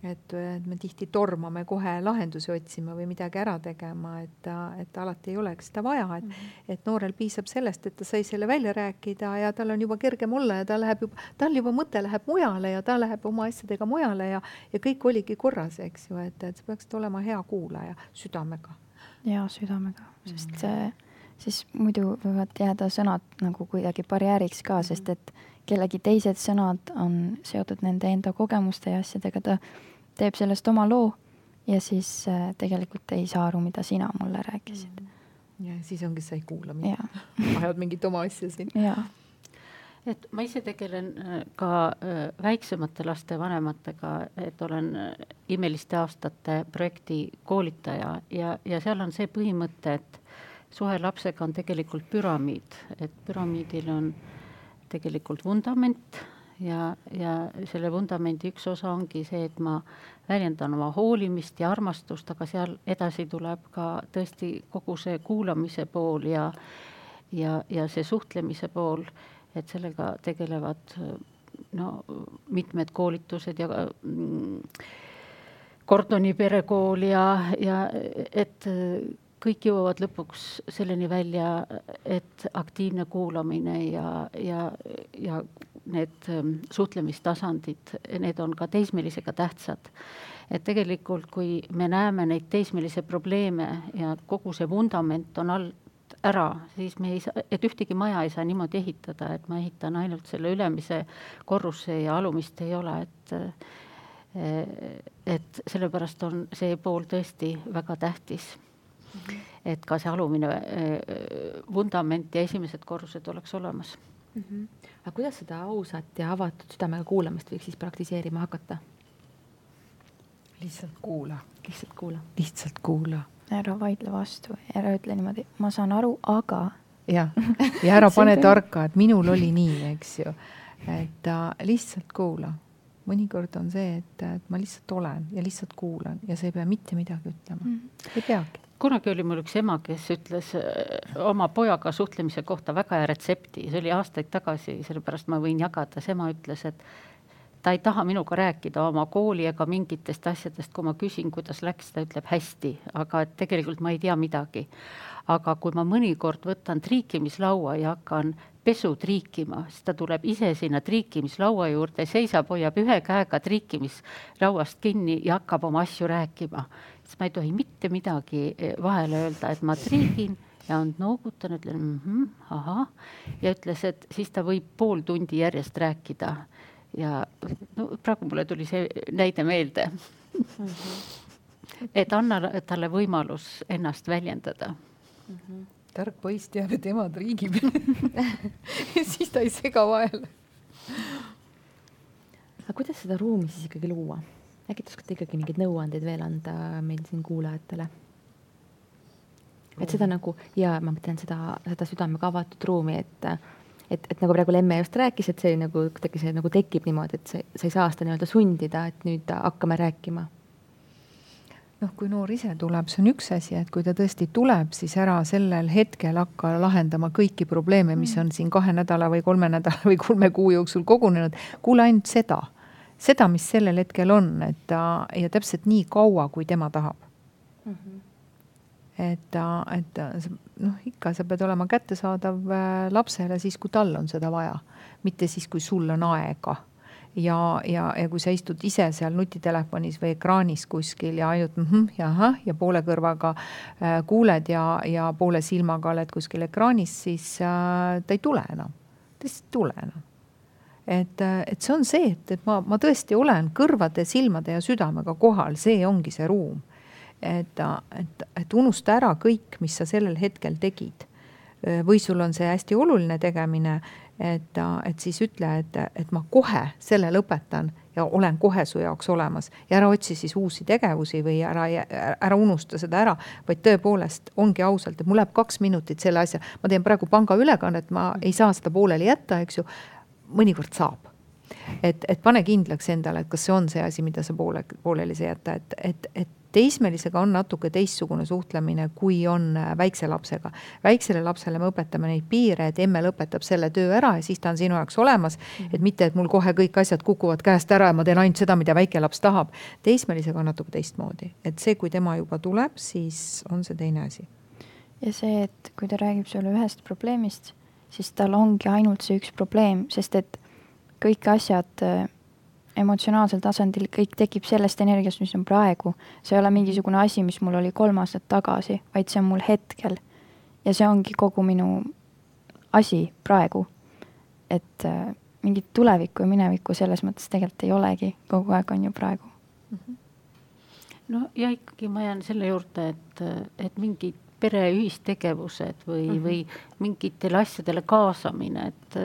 et, me tihti tormame kohe lahendusi otsima või midagi ära tegema, et, et alati ei oleks seda vaja, et mm, -hmm. et noorel piisab sellest, et ta sai selle välja rääkida ja tal on juba kergem olla ja ta läheb juba, tal juba mõte läheb mujale ja ta läheb oma asjadega mujale ja, ja kõik oligi korras, eks ju, et, et sa peaksid olema hea kuulaja südamega. ja südamega, sest mm -hmm. Siis muidu võivad jääda sõnad nagu kuidagi barjääriks ka, mhm. sest et kellegi teised sõnad on seotud nende enda kogemuste ja asjadega, ta teeb sellest oma loo ja siis äh, tegelikult ei saa aru, mida sina mulle rääkisid. Mhm. ja siis ongi, sa ei kuula mind, ajad mingit oma asja siin. et ma ise tegelen äh, ka äh, väiksemate laste vanematega, et olen imeliste aastate projekti koolitaja ja, ja seal on see põhimõte, et suhe lapsega on tegelikult püramiid, et püramiidil on tegelikult vundament ja, ja selle vundamendi üks osa ongi see, et ma väljendan oma hoolimist ja armastust, aga seal edasi tuleb ka tõesti kogu see kuulamise pool ja, ja, ja see suhtlemise pool, et sellega tegelevad no mitmed koolitused ja mm, Kordoni perekool ja, ja et kõik jõuavad lõpuks selleni välja, et aktiivne kuulamine ja, ja, ja need ähm, suhtlemistasandid, need on ka teismelisega tähtsad. et tegelikult, kui me näeme neid teismelise probleeme ja kogu see vundament on alt ära, siis me ei saa, et ühtegi maja ei saa niimoodi ehitada, et ma ehitan ainult selle ülemise korruse ja alumist ei ole, et et sellepärast on see pool tõesti väga tähtis. Et ka see alumine äh, vundament ja esimesed korrused oleks olemas mm. -hmm. aga kuidas seda ausat ja avatud südamega kuulamist võiks siis praktiseerima hakata? lihtsalt kuula. lihtsalt kuula. lihtsalt kuula. ära vaidle vastu, ära ütle niimoodi, ma saan aru, aga. jah, ja ära pane tarka, et minul oli nii, eks ju. et äh, lihtsalt kuula mõnikord on see, et, et ma lihtsalt olen ja lihtsalt kuulan ja sa ei pea mitte midagi ütlema mm. -hmm. ei peagi kunagi oli mul üks ema, kes ütles äh, oma pojaga suhtlemise kohta väga hea retsepti, see oli aastaid tagasi, sellepärast ma võin jagada, see ema ütles, et ta ei taha minuga rääkida oma kooli ega mingitest asjadest, kui ma küsin, kuidas läks, ta ütleb hästi, aga et tegelikult ma ei tea midagi. aga kui ma mõnikord võtan triikimislaua ja hakkan pesu triikima, siis ta tuleb ise sinna triikimislaua juurde, seisab, hoiab ühe käega triikimislauast kinni ja hakkab oma asju rääkima siis ma ei tohi mitte midagi eh, vahele öelda, et ma triigin ja on noogutan, ütlen -hmm, ahah ja ütles, et siis ta võib pool tundi järjest rääkida. ja no praegu mulle tuli see näide meelde mm. -hmm. et anna talle võimalus ennast väljendada mm. -hmm. Tark poiss teab, et ema triigib ja siis ta ei sega vahele. aga kuidas seda ruumi siis ikkagi luua? äkki te oskate ikkagi mingeid nõuandeid veel anda meil siin kuulajatele? et seda nagu ja ma mõtlen seda, seda südamega avatud ruumi, et, et, et nagu praegu Lemme just rääkis, et see nagu kuidagi see nagu tekib niimoodi, et see, sa ei saa seda nii-öelda sundida, et nüüd hakkame rääkima. Noh, kui noor ise tuleb, see on üks asi, et kui ta tõesti tuleb, siis ära sellel hetkel hakka lahendama kõiki probleeme, mis on siin kahe nädala või kolme nädala või kolme kuu jooksul kogunenud. kuule ainult seda, seda, mis sellel hetkel on, et ta ja täpselt nii kaua, kui tema tahab mm. -hmm. et ta, et noh, ikka sa pead olema kättesaadav äh, lapsele siis, kui tal on seda vaja, mitte siis, kui sul on aega ja, ja, ja kui sa istud ise seal nutitelefonis või ekraanis kuskil ja ainult mhmh ja ahah ja poole kõrvaga äh, kuuled ja, ja poole silmaga oled kuskil ekraanis, siis äh, ta ei tule enam. ta lihtsalt ei tule enam. et, äh, et see on see, et, et ma, ma tõesti olen kõrvade, silmade ja südamega kohal, see ongi see ruum. et, et, et unusta ära kõik, mis sa sellel hetkel tegid või sul on see hästi oluline tegemine et, et siis ütle, et, et ma kohe selle lõpetan ja olen kohe su jaoks olemas. Ja ära otsi siis uusi tegevusi või ära, ära unusta seda ära, vaid tõepoolest ongi ausalt, et mul läheb kaks minutit selle asja, ma teen praegu pangaülekannet, ma ei saa seda pooleli jätta, eks ju. mõnikord saab. Et, et pane kindlaks endale, et kas see on see asi, mida sa poole, pooleli sa jätta, et, et, et teismelisega on natuke teistsugune suhtlemine, kui on äh, väikse lapsega. väiksele lapsele me õpetame neid piire, et emme lõpetab selle töö ära ja siis ta on sinu jaoks olemas et mitte, et mul kohe kõik asjad kukuvad käest ära ja ma teen ainult seda, mida väike laps tahab. teismelisega on natuke teistmoodi, et see, kui tema juba tuleb, siis on see teine asi. ja see, et kui ta räägib sulle ühest probleemist, siis tal ongi ainult see üks probleem, sest et kõik asjad äh, emotsionaalsel tasandil kõik tekib sellest energiast, mis on praegu. see ei ole mingisugune asi, mis mul oli kolm aastat tagasi, vaid see on mul hetkel. ja see ongi kogu minu asi praegu. et äh, mingit tulevikku ja minevikku selles mõttes tegelikult ei olegi, kogu aeg on ju praegu mm. -hmm. no ja ikkagi ma jään selle juurde, et, et mingid pere ühistegevused või mm, -hmm. või mingitele asjadele kaasamine, et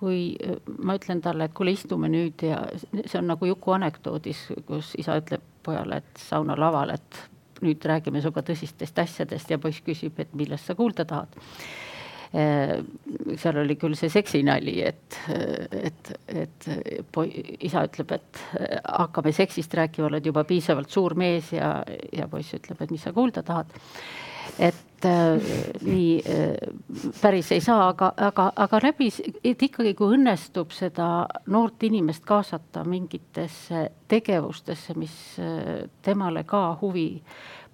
kui äh, ma ütlen talle, et kuule, istume nüüd ja see on nagu Juku anekdoodis, kus isa ütleb pojale, et sauna laval, et nüüd räägime sinuga tõsistest asjadest ja poiss küsib, et millest sa kuulda tahad. Äh, seal oli küll see seksinali, et, et, et poi-, isa ütleb, et hakkame seksist rääkima, oled juba piisavalt suur mees ja, ja poiss ütleb, et mis sa kuulda tahad et äh, nii äh, päris ei saa, aga, aga, aga läbi, et ikkagi, kui õnnestub seda noort inimest kaasata mingitesse tegevustesse, mis äh, temale ka huvi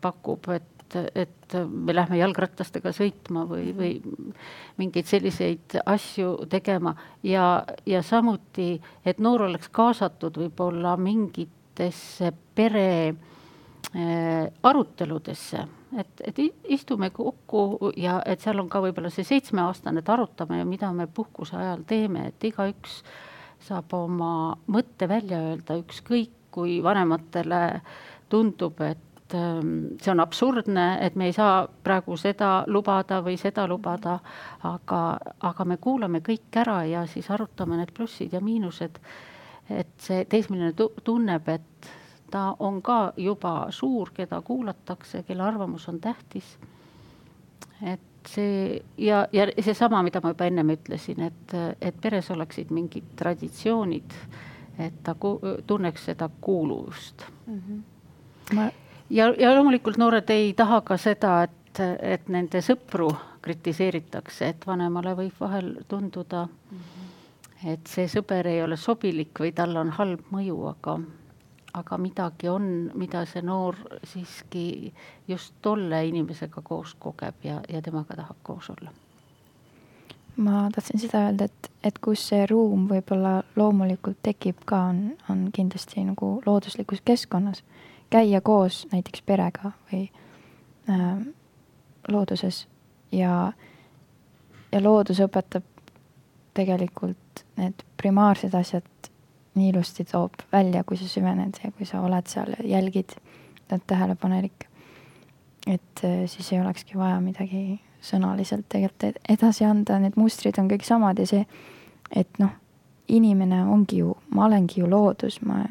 pakub, et et me lähme jalgratastega sõitma või, või mingeid selliseid asju tegema. Ja, ja samuti, et noor oleks kaasatud võib-olla mingitesse pere äh, aruteludesse et, et istume kokku ja et seal on ka võib-olla see seitsmeaastane, et arutame, mida me puhkuse ajal teeme, et igaüks saab oma mõtte välja öelda, ükskõik kui vanematele tundub, et ähm, see on absurdne, et me ei saa praegu seda lubada või seda lubada, aga, aga me kuulame kõik ära ja siis arutame need plussid ja miinused. et see teismeline tunneb, et ta on ka juba suur, keda kuulatakse, kelle arvamus on tähtis. et see ja, ja seesama, mida ma juba ennem ütlesin, et, et peres oleksid mingid traditsioonid, et ta tunneks seda kuuluvust mm. -hmm. Ma... ja, ja loomulikult noored ei taha ka seda, et, et nende sõpru kritiseeritakse, et vanemale võib vahel tunduda mm, -hmm. et see sõber ei ole sobilik või tal on halb mõju, aga aga midagi on, mida see noor siiski just tolle inimesega koos kogeb ja, ja temaga tahab koos olla. ma tahtsin seda öelda, et, et kus see ruum võib-olla loomulikult tekib ka, on, on kindlasti nagu looduslikus keskkonnas. käia koos näiteks perega või äh, looduses ja, ja loodus õpetab tegelikult need primaarsed asjad nii ilusti toob välja, kui sa süvened ja kui sa oled seal jälgid, oled tähelepanelik. et äh, siis ei olekski vaja midagi sõnaliselt tegelikult edasi anda, need mustrid on kõik samad ja see, et noh, inimene ongi ju, ma olengi ju loodus, ma,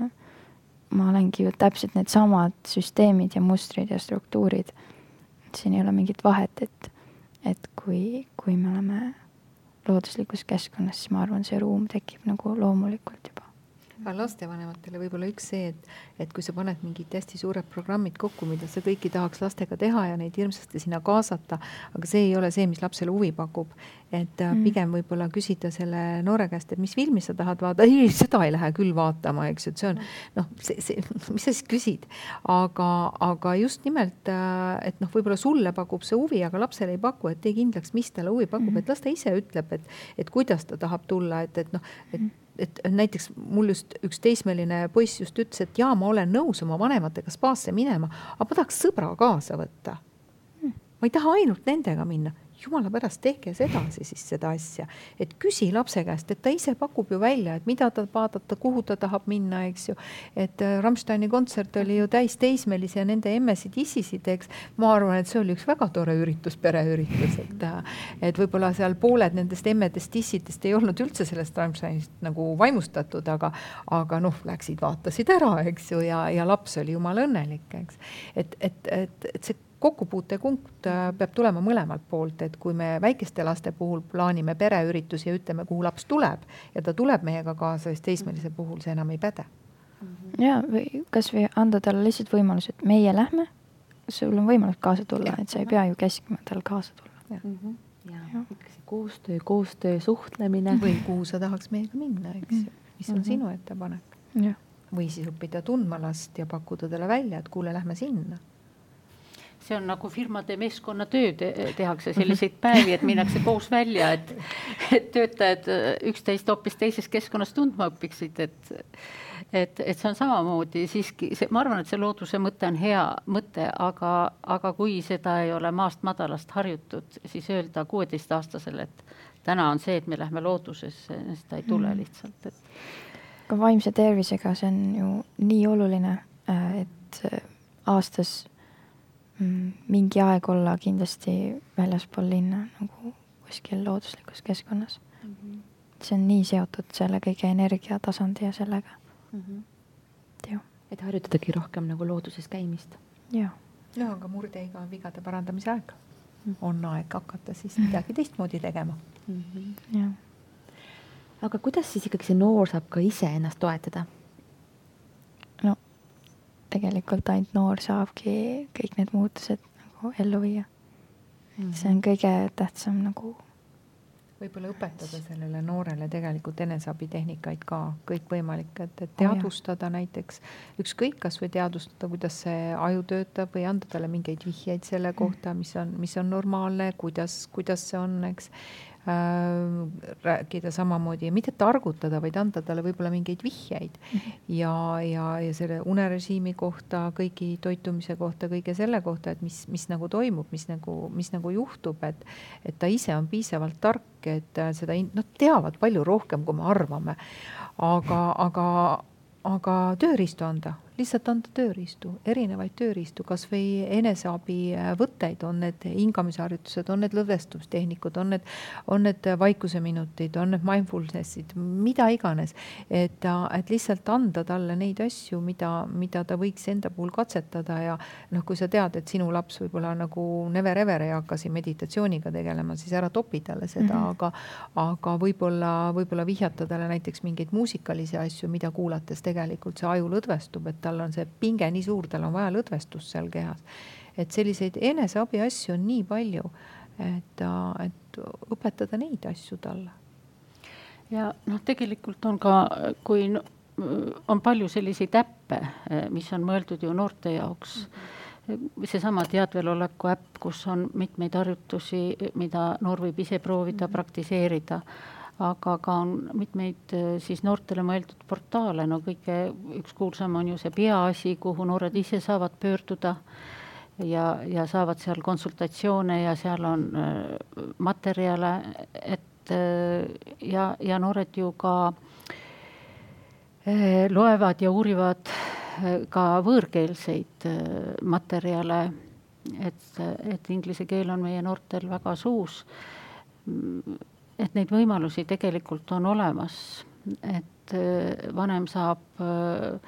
ma olengi ju täpselt needsamad süsteemid ja mustrid ja struktuurid. siin ei ole mingit vahet, et, et kui, kui me oleme looduslikus keskkonnas, siis ma arvan, see ruum tekib nagu loomulikult juba lastevanematele võib-olla üks see, et, et kui sa paned mingid hästi suured programmid kokku, mida sa kõiki tahaks lastega teha ja neid hirmsasti sinna kaasata, aga see ei ole see, mis lapsele huvi pakub. et mm. pigem võib-olla küsida selle noore käest, et mis filmi sa tahad vaadata, ei, seda ei lähe küll vaatama, eks ju, et see on noh, see, see, mis sa siis küsid. aga, aga just nimelt, äh, et noh, võib-olla sulle pakub see huvi, aga lapsele ei paku, et tee kindlaks, mis talle huvi pakub mm, -hmm. et las ta ise ütleb, et, et kuidas ta tahab tulla, et, et noh, et mm -hmm et näiteks mul just üks teismeline poiss just ütles, et jaa, ma olen nõus oma vanematega spaasse minema, aga ma tahaks sõbra kaasa võtta. ma ei taha ainult nendega minna jumala pärast, tehke sedasi siis seda asja, et küsi lapse käest, et ta ise pakub ju välja, et mida ta vaadata, kuhu ta tahab minna, eks ju. et äh, Rammsteini kontsert oli ju täis teismelisi ja nende emmesid, isisid, eks. ma arvan, et see oli üks väga tore üritus, pereüritus, et, äh, et võib-olla seal pooled nendest emmedest, issidest ei olnud üldse sellest Rammsteinist nagu vaimustatud, aga, aga noh, läksid, vaatasid ära, eks ju, ja, ja laps oli jumala õnnelik, eks. et, et, et, et see kokkupuutepunkt äh, peab tulema mõlemalt poolt, et kui me väikeste laste puhul plaanime pereüritusi ja ütleme, kuhu laps tuleb ja ta tuleb meiega kaasa, siis teismelise puhul see enam ei päde. ja, või kasvõi anda talle lihtsalt võimalus, et meie lähme, sul on võimalus kaasa tulla, et sa ei pea ju käskima tal kaasa tulla. ja, mhm. ja, ja. ikka see koostöö, koostöö, suhtlemine. või kuhu sa tahaks meiega minna, eks ju, mis on mm -hmm. sinu ettepanek. või siis õppida tundma last ja pakkuda talle välja, et kuule, lähme sinna see on nagu firmade meeskonnatöö te, tehakse selliseid päevi, et minnakse koos välja, et, et töötajad äh, üksteist hoopis teises keskkonnas tundma õpiksid, et et, et see on samamoodi siiski, ma arvan, et see looduse mõte on hea mõte, aga, aga kui seda ei ole maast madalast harjutud, siis öelda kuueteistaastasele, et täna on see, et me lähme loodusesse, seda ei tule mm. lihtsalt, et. ka vaimse tervisega, see on ju nii oluline, et aastas mingi aeg olla kindlasti väljaspool linna nagu kuskil looduslikus keskkonnas mm. -hmm. see on nii seotud selle kõige energiatasandi ja sellega mm. -hmm. jah. et harjutadagi rohkem nagu looduses käimist. jah. no aga murdeiga on vigade parandamise aeg mm. -hmm. on aeg hakata siis midagi teistmoodi tegema mm. -hmm. jah. aga kuidas siis ikkagi see noor saab ka ise ennast toetada? Tegelikult ainult noor saabki kõik need muutused nagu ellu viia mm. -hmm. see on kõige tähtsam nagu. võib-olla õpetada sellele noorele tegelikult eneseabitehnikaid ka kõikvõimalikke, et, et teadvustada oh, näiteks ükskõik, kasvõi teadvustada, kuidas see aju töötab või anda talle mingeid vihjeid selle kohta, mis on, mis on normaalne, kuidas, kuidas see on, eks rääkida samamoodi ja mitte targutada, vaid anda talle võib-olla mingeid vihjeid -hmm. ja, ja, ja selle unerežiimi kohta, kõigi toitumise kohta, kõige selle kohta, et mis, mis nagu toimub, mis nagu, mis nagu juhtub, et, et ta ise on piisavalt tark, et seda, nad teavad palju rohkem, kui me arvame. aga, aga, aga tööriistu anda lihtsalt anda tööriistu, erinevaid tööriistu, kasvõi eneseabivõtteid, on need hingamisharjutused, on need lõdvestustehnikud, on need, on need vaikuseminutid, on need mindfulness'id, mida iganes. et, et lihtsalt anda talle neid asju, mida, mida ta võiks enda puhul katsetada ja noh, kui sa tead, et sinu laps võib-olla nagu never ever ei hakka siin meditatsiooniga tegelema, siis ära topi talle seda mm, -hmm. aga, aga võib-olla, võib-olla vihjata talle näiteks mingeid muusikalisi asju, mida kuulates tegelikult see aju lõdvestub, et tal on see pinge nii suur, tal on vaja lõdvestust seal kehas. et selliseid eneseabi asju on nii palju, et, et õpetada neid asju talle. ja noh, tegelikult on ka, kui on palju selliseid äppe, mis on mõeldud ju noorte jaoks mm. -hmm. seesama teadveloleku äpp, kus on mitmeid harjutusi, mida noor võib ise proovida mm, -hmm. praktiseerida aga ka on mitmeid äh, siis noortele mõeldud portaale, no kõige üks kuulsam on ju see Peaasi, kuhu noored ise saavad pöörduda ja, ja saavad seal konsultatsioone ja seal on äh, materjale, et äh, ja, ja noored ju ka loevad ja uurivad ka võõrkeelseid materjale, et, et inglise keel on meie noortel väga suus et neid võimalusi tegelikult on olemas, et äh, vanem saab äh,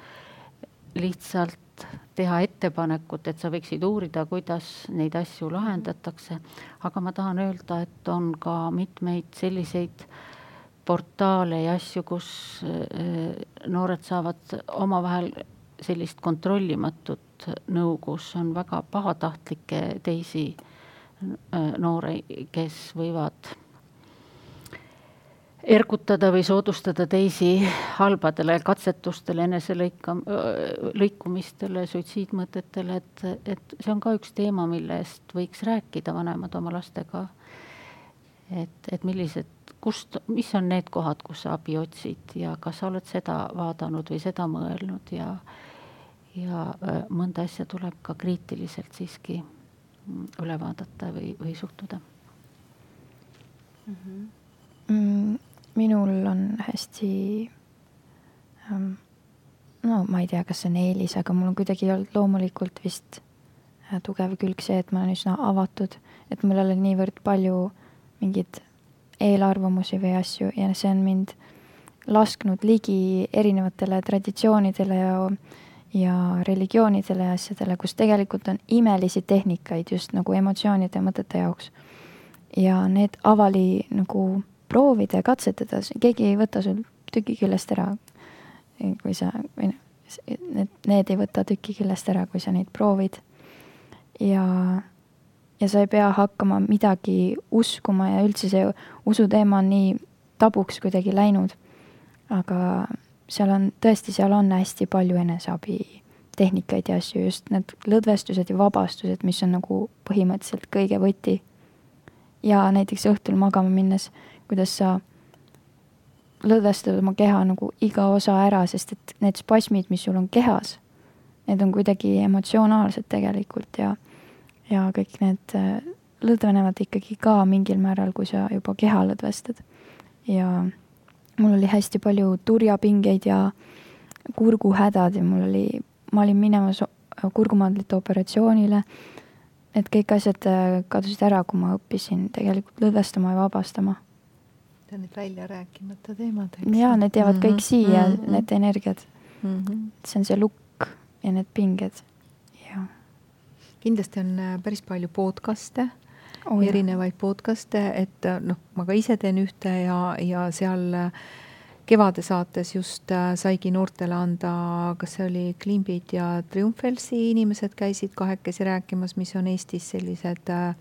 lihtsalt teha ettepanekut, et sa võiksid uurida, kuidas neid asju lahendatakse. aga ma tahan öelda, et on ka mitmeid selliseid portaale ja asju, kus noored saavad omavahel sellist kontrollimatut nõu, kus on väga pahatahtlikke teisi noori, kes võivad ergutada või soodustada teisi halbadele katsetustele, eneselõika, lõikumistele, suitsiidmõtetele, et, et see on ka üks teema, millest võiks rääkida vanemad oma lastega. et, et millised, kust, mis on need kohad, kus sa abi otsid ja kas sa oled seda vaadanud või seda mõelnud ja ja mõnda asja tuleb ka kriitiliselt siiski üle vaadata või, või suhtuda mm. -hmm. Mm, minul on hästi ähm,, no ma ei tea, kas see on eelis, aga mul on kuidagi olnud loomulikult vist äh, tugev külg see, et ma olen üsna avatud, et mul ei ole niivõrd palju mingeid eelarvamusi või asju ja see on mind lasknud ligi erinevatele traditsioonidele ja, ja religioonidele ja asjadele, kus tegelikult on imelisi tehnikaid just nagu emotsioonide ja mõtete jaoks. ja need avali nagu proovida ja katsetada, keegi ei võta sul tüki küljest ära, kui sa, või noh, need, need ei võta tüki küljest ära, kui sa neid proovid. ja, ja sa ei pea hakkama midagi uskuma ja üldse see usuteema on nii tabuks kuidagi läinud. aga seal on, tõesti, seal on hästi palju eneseabi tehnikaid ja asju, just need lõdvestused ja vabastused, mis on nagu põhimõtteliselt kõige võti. ja näiteks õhtul magama minnes kuidas sa lõdvestad oma keha nagu iga osa ära, sest et need spasmid, mis sul on kehas, need on kuidagi emotsionaalsed tegelikult ja, ja kõik need äh, lõdvenevad ikkagi ka mingil määral, kui sa juba keha lõdvestad. ja mul oli hästi palju turjapingeid ja kurguhädad ja mul oli, ma olin minemas kurgumaadlite operatsioonile. et kõik asjad äh, kadusid ära, kui ma õppisin tegelikult lõdvestama ja vabastama ja need välja rääkimata teemad. ja need jäävad mm -hmm. kõik siia mm, -hmm. need energiad mm. -hmm. see on see lukk ja need pinged ja. kindlasti on äh, päris palju podcast'e oh,, erinevaid podcast'e, et äh, noh, ma ka ise teen ühte ja, ja seal äh, kevade saates just saigi noortele anda, kas see oli Klimbid ja Triumfelsi inimesed käisid kahekesi rääkimas, mis on Eestis sellised Äh,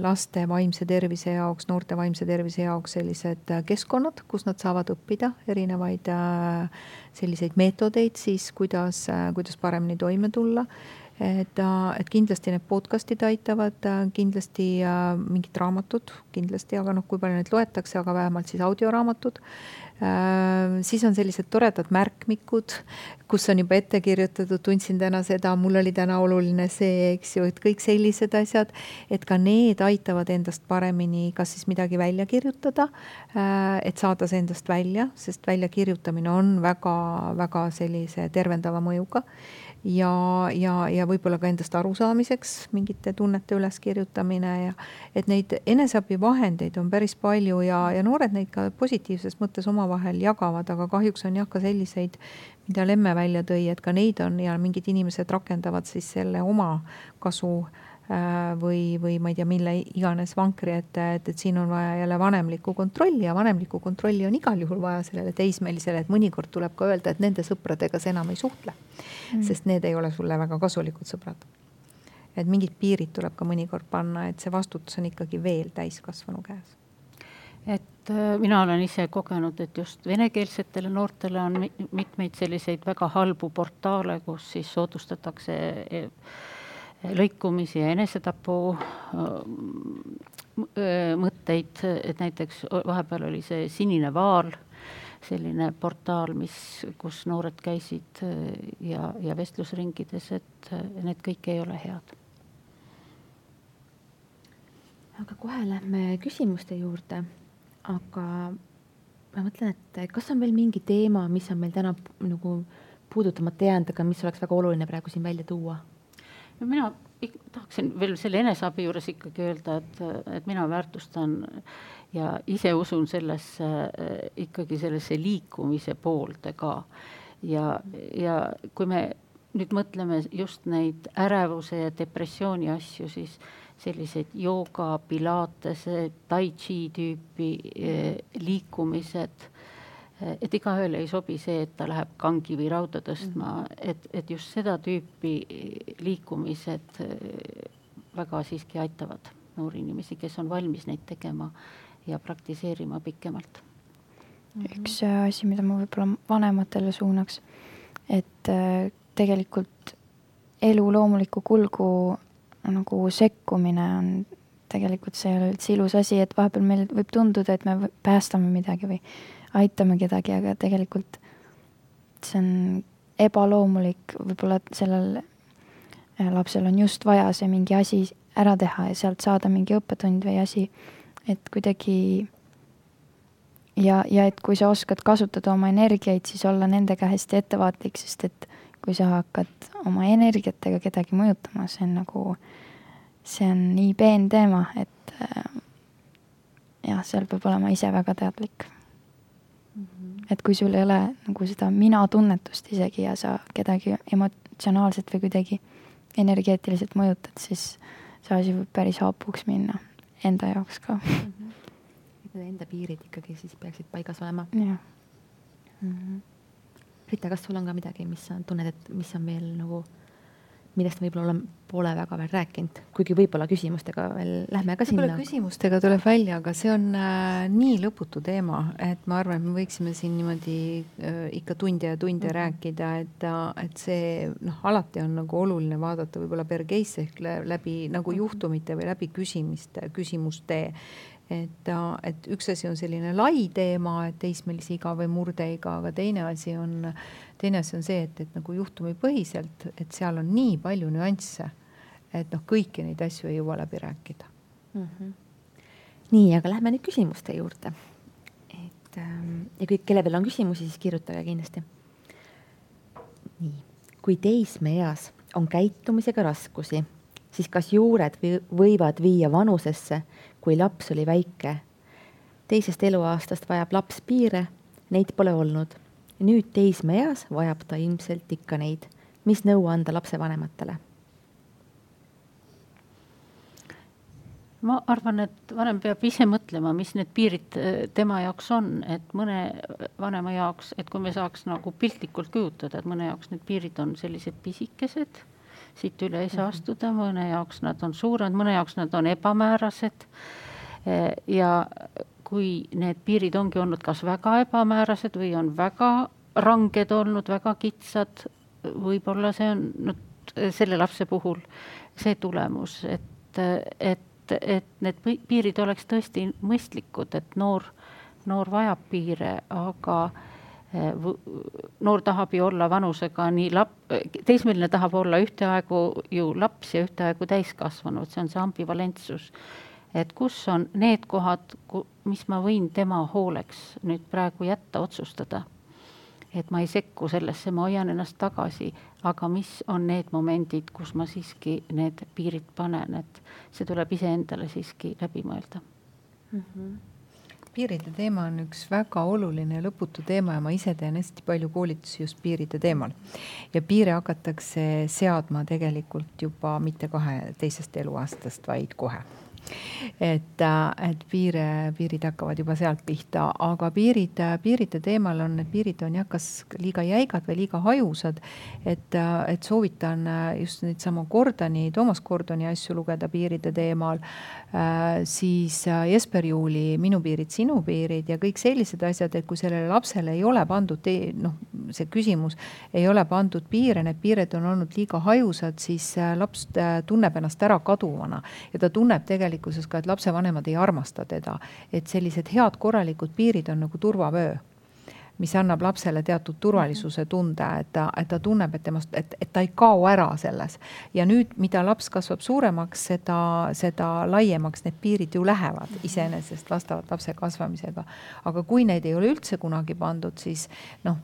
laste vaimse tervise jaoks, noorte vaimse tervise jaoks sellised äh, keskkonnad, kus nad saavad õppida erinevaid äh, selliseid meetodeid siis, kuidas, kuidas paremini toime tulla et, et kindlasti need podcast'id aitavad, kindlasti mingid raamatud, kindlasti, aga noh, kui palju neid loetakse, aga vähemalt siis audioraamatud. Äh, siis on sellised toredad märkmikud, kus on juba ette kirjutatud, tundsin täna seda, mul oli täna oluline see, eks ju, et kõik sellised asjad, et ka need aitavad endast paremini, kas siis midagi välja kirjutada, äh, et saada see endast välja, sest väljakirjutamine on väga-väga sellise tervendava mõjuga ja, ja, ja võib-olla ka endast arusaamiseks mingite tunnete üleskirjutamine ja et neid eneseabivahendeid on päris palju ja, ja noored neid ka positiivses mõttes omavahel jagavad, aga kahjuks on jah ka selliseid, mida Lemme välja tõi, et ka neid on ja mingid inimesed rakendavad siis selle oma kasu äh, või, või ma ei tea, mille iganes vankri ette, et, et siin on vaja jälle vanemlikku kontrolli ja vanemlikku kontrolli on igal juhul vaja sellele teismelisele, et mõnikord tuleb ka öelda, et nende sõpradega sa enam ei suhtle mm.. sest need ei ole sulle väga kasulikud sõbrad. et mingid piirid tuleb ka mõnikord panna, et see vastutus on ikkagi veel täiskasvanu käes et äh, mina olen ise kogenud, et just venekeelsetele noortele on mitmeid selliseid väga halbu portaale, kus siis soodustatakse lõikumisi ja enesetapu mõtteid, et näiteks vahepeal oli see Sinine Vaal, selline portaal, mis, kus noored käisid ja, ja vestlusringides, et need kõik ei ole head. aga kohe lähme küsimuste juurde, aga ma mõtlen, et kas on veel mingi teema, mis on meil täna nagu puudutamata jäänud, aga mis oleks väga oluline praegu siin välja tuua mina tahaksin veel selle eneseabi juures ikkagi öelda, et, et mina väärtustan ja ise usun sellesse ikkagi sellesse liikumise poolde ka. ja, ja kui me nüüd mõtleme just neid ärevuse ja depressiooni asju, siis sellised jooga, pilatese, tai chi tüüpi eh, liikumised et igaühele ei sobi see, et ta läheb kangi või rauda tõstma mm, -hmm. et, et just seda tüüpi liikumised väga siiski aitavad noori inimesi, kes on valmis neid tegema ja praktiseerima pikemalt mm. -hmm. üks äh, asi, mida ma võib-olla vanematele suunaks, et äh, tegelikult elu loomulikku kulgu nagu sekkumine on tegelikult see ei ole üldse ilus asi, et vahepeal meil võib tunduda, et me päästame midagi või aitame kedagi, aga tegelikult see on ebaloomulik, võib-olla sellel äh, lapsel on just vaja see mingi asi ära teha ja sealt saada mingi õppetund või asi, et kuidagi ja, ja et kui sa oskad kasutada oma energiaid, siis olla nendega hästi ettevaatlik, sest et kui sa hakkad oma energiatega kedagi mõjutama, see on nagu, see on nii peen teema, et äh, jah, seal peab olema ise väga teadlik. Et kui sul ei ole nagu seda mina-tunnetust isegi ja sa kedagi emotsionaalselt või kuidagi energeetiliselt mõjutad, siis see asi võib päris hapuks minna enda jaoks ka mm. -hmm need enda piirid ikkagi siis peaksid paigas olema. jah mm -hmm.. Rita, kas sul on ka midagi, mis sa tunned, et mis on veel nagu, millest võib-olla pole väga veel rääkinud, kuigi võib-olla küsimustega veel lähme ka sinna. küsimustega tuleb välja, aga see on äh, nii lõputu teema, et ma arvan, et me võiksime siin niimoodi äh, ikka tunde ja tunde mm -hmm. rääkida, et, äh, et see noh, alati on nagu oluline vaadata võib-olla per case ehk läbi nagu mhm. juhtumite või läbi küsimiste, küsimuste et, et üks asi on selline lai teema, et teismelise iga või murdeiga, aga teine asi on, teine asi on see, et, et nagu juhtumipõhiselt, et seal on nii palju nüansse, et noh, kõiki neid asju ei jõua läbi rääkida mm. -hmm. nii, aga lähme nüüd küsimuste juurde. et ähm, ja kõik, kelle peal on küsimusi, siis kirjutage kindlasti. nii, kui teismeeas on käitumisega raskusi, siis kas juured või, võivad viia vanusesse kui laps oli väike. teisest eluaastast vajab laps piire, neid pole olnud. nüüd teismeeas vajab ta ilmselt ikka neid. mis nõu anda lapsevanematele? ma arvan, et vanem peab ise mõtlema, mis need piirid äh, tema jaoks on, et mõne vanema jaoks, et kui me saaks nagu piltlikult kujutada, et mõne jaoks need piirid on sellised pisikesed siit üle ei saa mhm. astuda, mõne jaoks nad on suured, mõne jaoks nad on ebamäärased. ja kui need piirid ongi olnud kas väga ebamäärased või on väga ranged olnud, väga kitsad, võib-olla see on nüüd selle lapse puhul see tulemus, et, et, et need piirid oleks tõesti mõistlikud, et noor, noor vajab piire, aga Eh, noor tahab ju olla vanusega nii lap-, teismeline tahab olla ühtaegu ju laps ja ühtaegu täiskasvanud, see on see ambivalentsus. et kus on need kohad, mis ma võin tema hooleks nüüd praegu jätta, otsustada. et ma ei sekku sellesse, ma hoian ennast tagasi, aga mis on need momendid, kus ma siiski need piirid panen, et see tuleb iseendale siiski läbi mõelda mm. -hmm piiride teema on üks väga oluline ja lõputu teema ja ma ise teen hästi palju koolitusi just piiride teemal. ja piire hakatakse seadma tegelikult juba mitte kaheteisest eluaastast, vaid kohe et, et piire, piirid hakkavad juba sealt pihta, aga piirid, piiride teemal on, et piirid on jah, kas liiga jäigad või liiga hajusad. et, et soovitan just neid samu Gordoni, Toomas Gordoni asju lugeda piiride teemal. Siis Jesper Juuli Minu piirid, sinu piirid ja kõik sellised asjad, et kui sellele lapsele ei ole pandud, noh, see küsimus ei ole pandud piire, need piirid on olnud liiga hajusad, siis laps tunneb ennast ära kaduvana ja ta tunneb tegelikkuses ka, et lapsevanemad ei armasta teda. et sellised head korralikud piirid on nagu turvavöö mis annab lapsele teatud turvalisuse tunde, et ta, et ta tunneb, et temast, et, et ta ei kao ära selles. ja nüüd, mida laps kasvab suuremaks, seda, seda laiemaks need piirid ju lähevad iseenesest vastavalt lapse kasvamisega. aga kui neid ei ole üldse kunagi pandud, siis noh,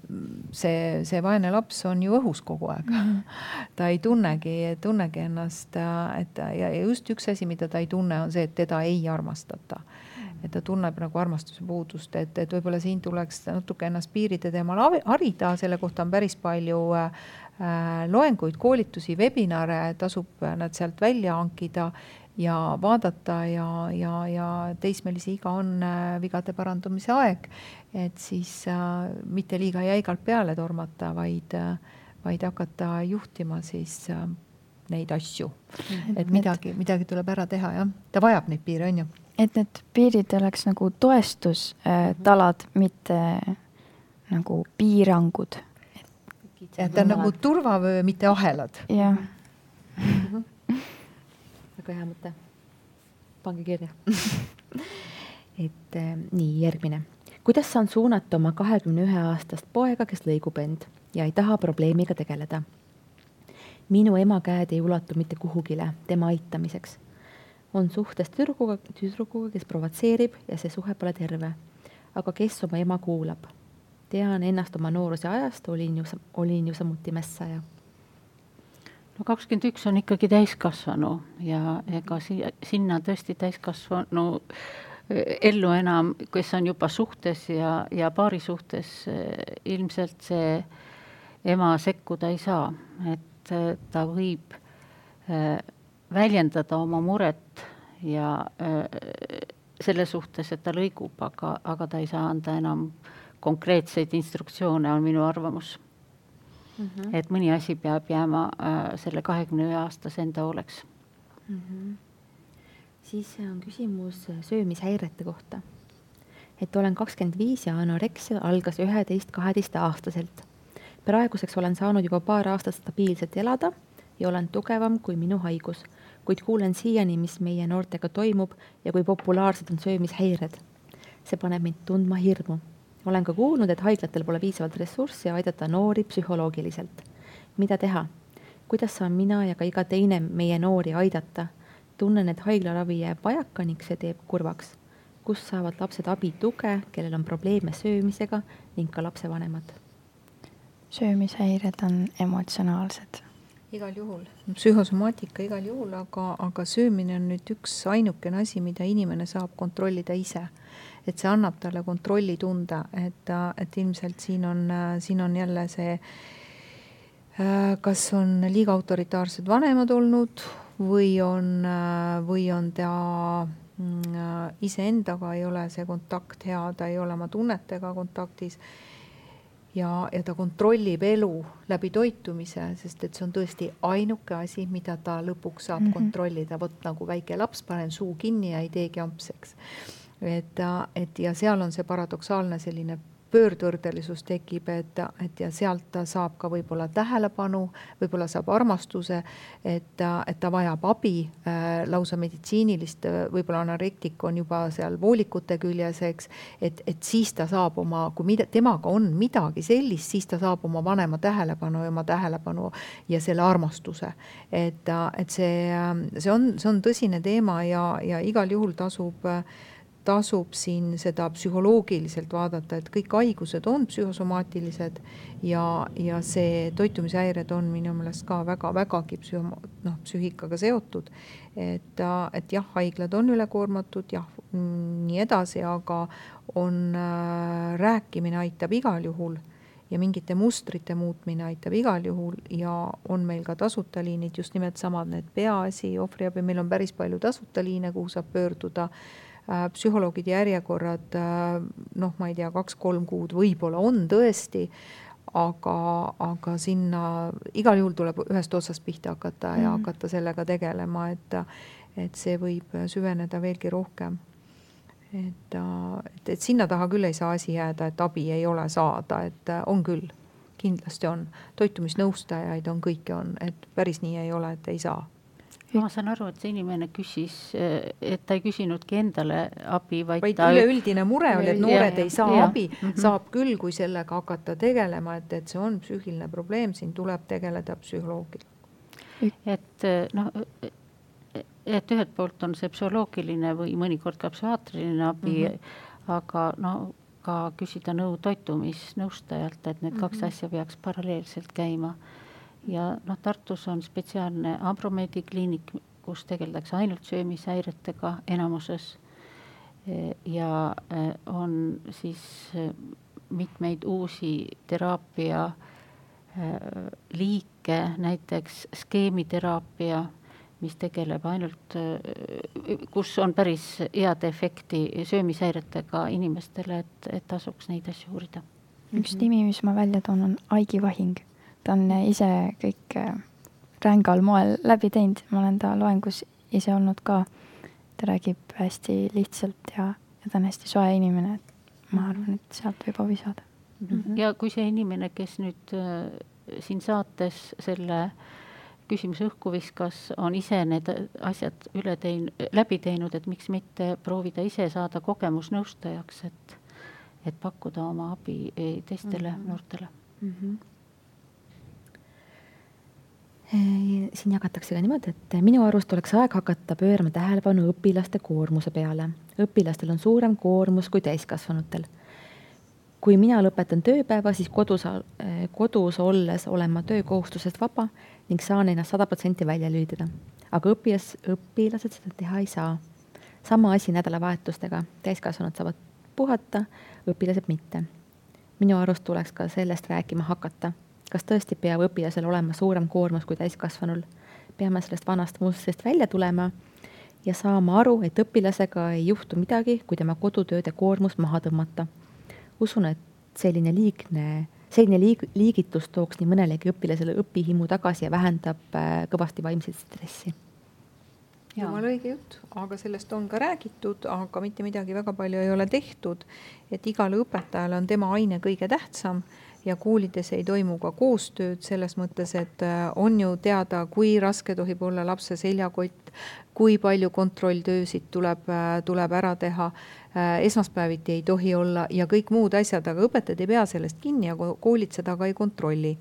see, see vaene laps on ju õhus kogu aeg. ta ei tunnegi, tunnegi ennast, et ja, ja just üks asi, mida ta ei tunne, on see, et teda ei armastata et ta tunneb nagu armastuse puudust, et, et võib-olla siin tuleks natuke ennast piiride teemal harida, selle kohta on päris palju äh, loenguid, koolitusi, webinare, tasub nad sealt välja hankida ja vaadata ja, ja, ja teismelise iga on äh, vigade parandamise aeg. et siis äh, mitte liiga jäigalt peale tormata, vaid äh,, vaid hakata juhtima siis äh, neid asju. et midagi, midagi tuleb ära teha, jah. ta vajab neid piire, on ju. Et need piirid oleks nagu toestustalad äh,, mitte nagu piirangud. et ta on nagu turvavöö, mitte ahelad. jah väga hea mõte. pange kirja et äh, nii, järgmine. kuidas saan suunata oma kahekümne ühe aastast poega, kes lõigub end ja ei taha probleemiga tegeleda? minu ema käed ei ulatu mitte kuhugile tema aitamiseks. On suhtes tüdrukuga, tüdrukuga, kes provotseerib ja see suhe pole terve. aga kes oma ema kuulab? tean ennast oma nooruse ajast, olin ju, olin ju samuti mässaja. no kakskümmend üks on ikkagi täiskasvanu ja ega siia, sinna tõesti täiskasvanu eh, ellu enam, kes on juba suhtes ja, ja paari suhtes, eh, ilmselt see ema sekkuda ei saa, et äh, ta võib väljendada oma muret ja selle suhtes, et ta lõigub, aga, aga ta ei saa anda enam konkreetseid instruktsioone, on minu arvamus mm. -hmm. et mõni asi peab jääma äh, selle kahekümne ühe aastase enda hooleks mm. -hmm. siis on küsimus söömishäirete kohta. et olen kakskümmend viis ja anoreksia algas üheteist, kaheteistaastaselt praeguseks olen saanud juba paar aastat stabiilselt elada ja olen tugevam kui minu haigus, kuid kuulen siiani, mis meie noortega toimub ja kui populaarsed on söömishäired. see paneb mind tundma hirmu. olen ka kuulnud, et haiglatel pole piisavalt ressurssi aidata noori psühholoogiliselt. mida teha? kuidas saan mina ja ka iga teine meie noori aidata? tunnen, et haiglaravi jääb vajaka ning see teeb kurvaks. kust saavad lapsed abi, tuge, kellel on probleeme söömisega ning ka lapsevanemad söömishäired on emotsionaalsed. Igal juhul, psühhosomaatika igal juhul, aga, aga söömine on nüüd üks ainukene asi, mida inimene saab kontrollida ise. et see annab talle kontrollitunde, et, et ilmselt siin on, siin on jälle see, kas on liiga autoritaarsed vanemad olnud või on, või on ta mm, iseendaga ei ole see kontakt hea, ta ei ole oma tunnetega kontaktis ja, ja ta kontrollib elu läbi toitumise, sest et see on tõesti ainuke asi, mida ta lõpuks saab mm -hmm. kontrollida, vot nagu väike laps, panen suu kinni ja ei teegi ampseks. et, et ja seal on see paradoksaalne selline pöördvõrdelisus tekib, et, et ja sealt ta saab ka võib-olla tähelepanu, võib-olla saab armastuse, et, et ta vajab abi äh,, lausa meditsiinilist, võib-olla anorektik on juba seal voolikute küljes, eks. et, et siis ta saab oma, kui mida, temaga on midagi sellist, siis ta saab oma vanema tähelepanu ja oma tähelepanu ja selle armastuse. et, et see, see on, see on tõsine teema ja, ja igal juhul tasub äh, tasub siin seda psühholoogiliselt vaadata, et kõik haigused on psühhosomaatilised ja, ja see toitumishäired on minu meelest ka väga-vägagi psühho-, noh, psüühikaga seotud. et, et jah, haiglad on ülekoormatud, jah, nii edasi, aga on äh,, rääkimine aitab igal juhul ja mingite mustrite muutmine aitab igal juhul ja on meil ka tasuta liinid, just nimelt samad need peaasi, ohvriabi, meil on päris palju tasuta liine, kuhu saab pöörduda Äh, psühholoogide järjekorrad äh, noh, ma ei tea, kaks-kolm kuud võib-olla on tõesti, aga, aga sinna igal juhul tuleb ühest otsast pihta hakata ja mm. hakata sellega tegelema, et, et see võib süveneda veelgi rohkem. et, et, et sinna taha küll ei saa asi jääda, et abi ei ole saada, et on küll, kindlasti on, toitumisnõustajaid on, kõike on, et päris nii ei ole, et ei saa ma saan aru, et see inimene küsis, et ta ei küsinudki endale abi, vaid, vaid ta... üleüldine mure oli, et noored ja, ei saa ja, abi mm, -hmm. saab küll, kui sellega hakata tegelema, et, et see on psüühiline probleem, siin tuleb tegeleda psühholoogil. et noh, et ühelt poolt on see psühholoogiline või mõnikord ka psühhiaatriline abi mm, -hmm. aga no ka küsida nõu toitumisnõustajalt, et need mm -hmm. kaks asja peaks paralleelselt käima ja noh, Tartus on spetsiaalne Abromedi kliinik, kus tegeldakse ainult söömishäiretega enamuses. ja on siis mitmeid uusi teraapia liike, näiteks skeemiteraapia, mis tegeleb ainult, kus on päris head efekti söömishäiretega inimestele, et, et tasuks neid asju uurida. üks mhm. nimi, mis ma välja toon, on Aigi Vahing. Ta on ise kõik rängal moel läbi teinud, ma olen ta loengus ise olnud ka. ta räägib hästi lihtsalt ja, ja ta on hästi soe inimene, et ma mhm. arvan, et sealt võib abi saada mm. -hmm. ja kui see inimene, kes nüüd äh, siin saates selle küsimuse õhku viskas, on ise need asjad üle tein-, läbi teinud, et miks mitte proovida ise saada kogemusnõustajaks, et, et pakkuda oma abi eh, teistele mm -hmm. noortele mm. -hmm siin jagatakse ka niimoodi, et minu arust oleks aeg hakata pöörama tähelepanu õpilaste koormuse peale. õpilastel on suurem koormus kui täiskasvanutel. kui mina lõpetan tööpäeva, siis kodus, kodus olles olen ma töökohustusest vaba ning saan ennast sada protsenti välja lülitada. aga õpilas, õpilased seda teha ei saa. sama asi nädalavahetustega, täiskasvanud saavad puhata, õpilased mitte. minu arust tuleks ka sellest rääkima hakata kas tõesti peab õpilasel olema suurem koormus kui täiskasvanul? peame sellest vanast mustrist välja tulema ja saama aru, et õpilasega ei juhtu midagi, kui tema kodutööde koormus maha tõmmata. usun, et selline liigne, selline liig-, liigitus tooks nii mõnelegi õpilasele õpihimu tagasi ja vähendab äh, kõvasti vaimset stressi jumala õige jutt, aga sellest on ka räägitud, aga mitte midagi väga palju ei ole tehtud. et igale õpetajale on tema aine kõige tähtsam ja koolides ei toimu ka koostööd selles mõttes, et äh, on ju teada, kui raske tohib olla lapse seljakott, kui palju kontrolltöösid tuleb, äh, tuleb ära teha. Äh, esmaspäeviti ei tohi olla ja kõik muud asjad, aga õpetajad ei pea sellest kinni ja koolid seda ka ei kontrolli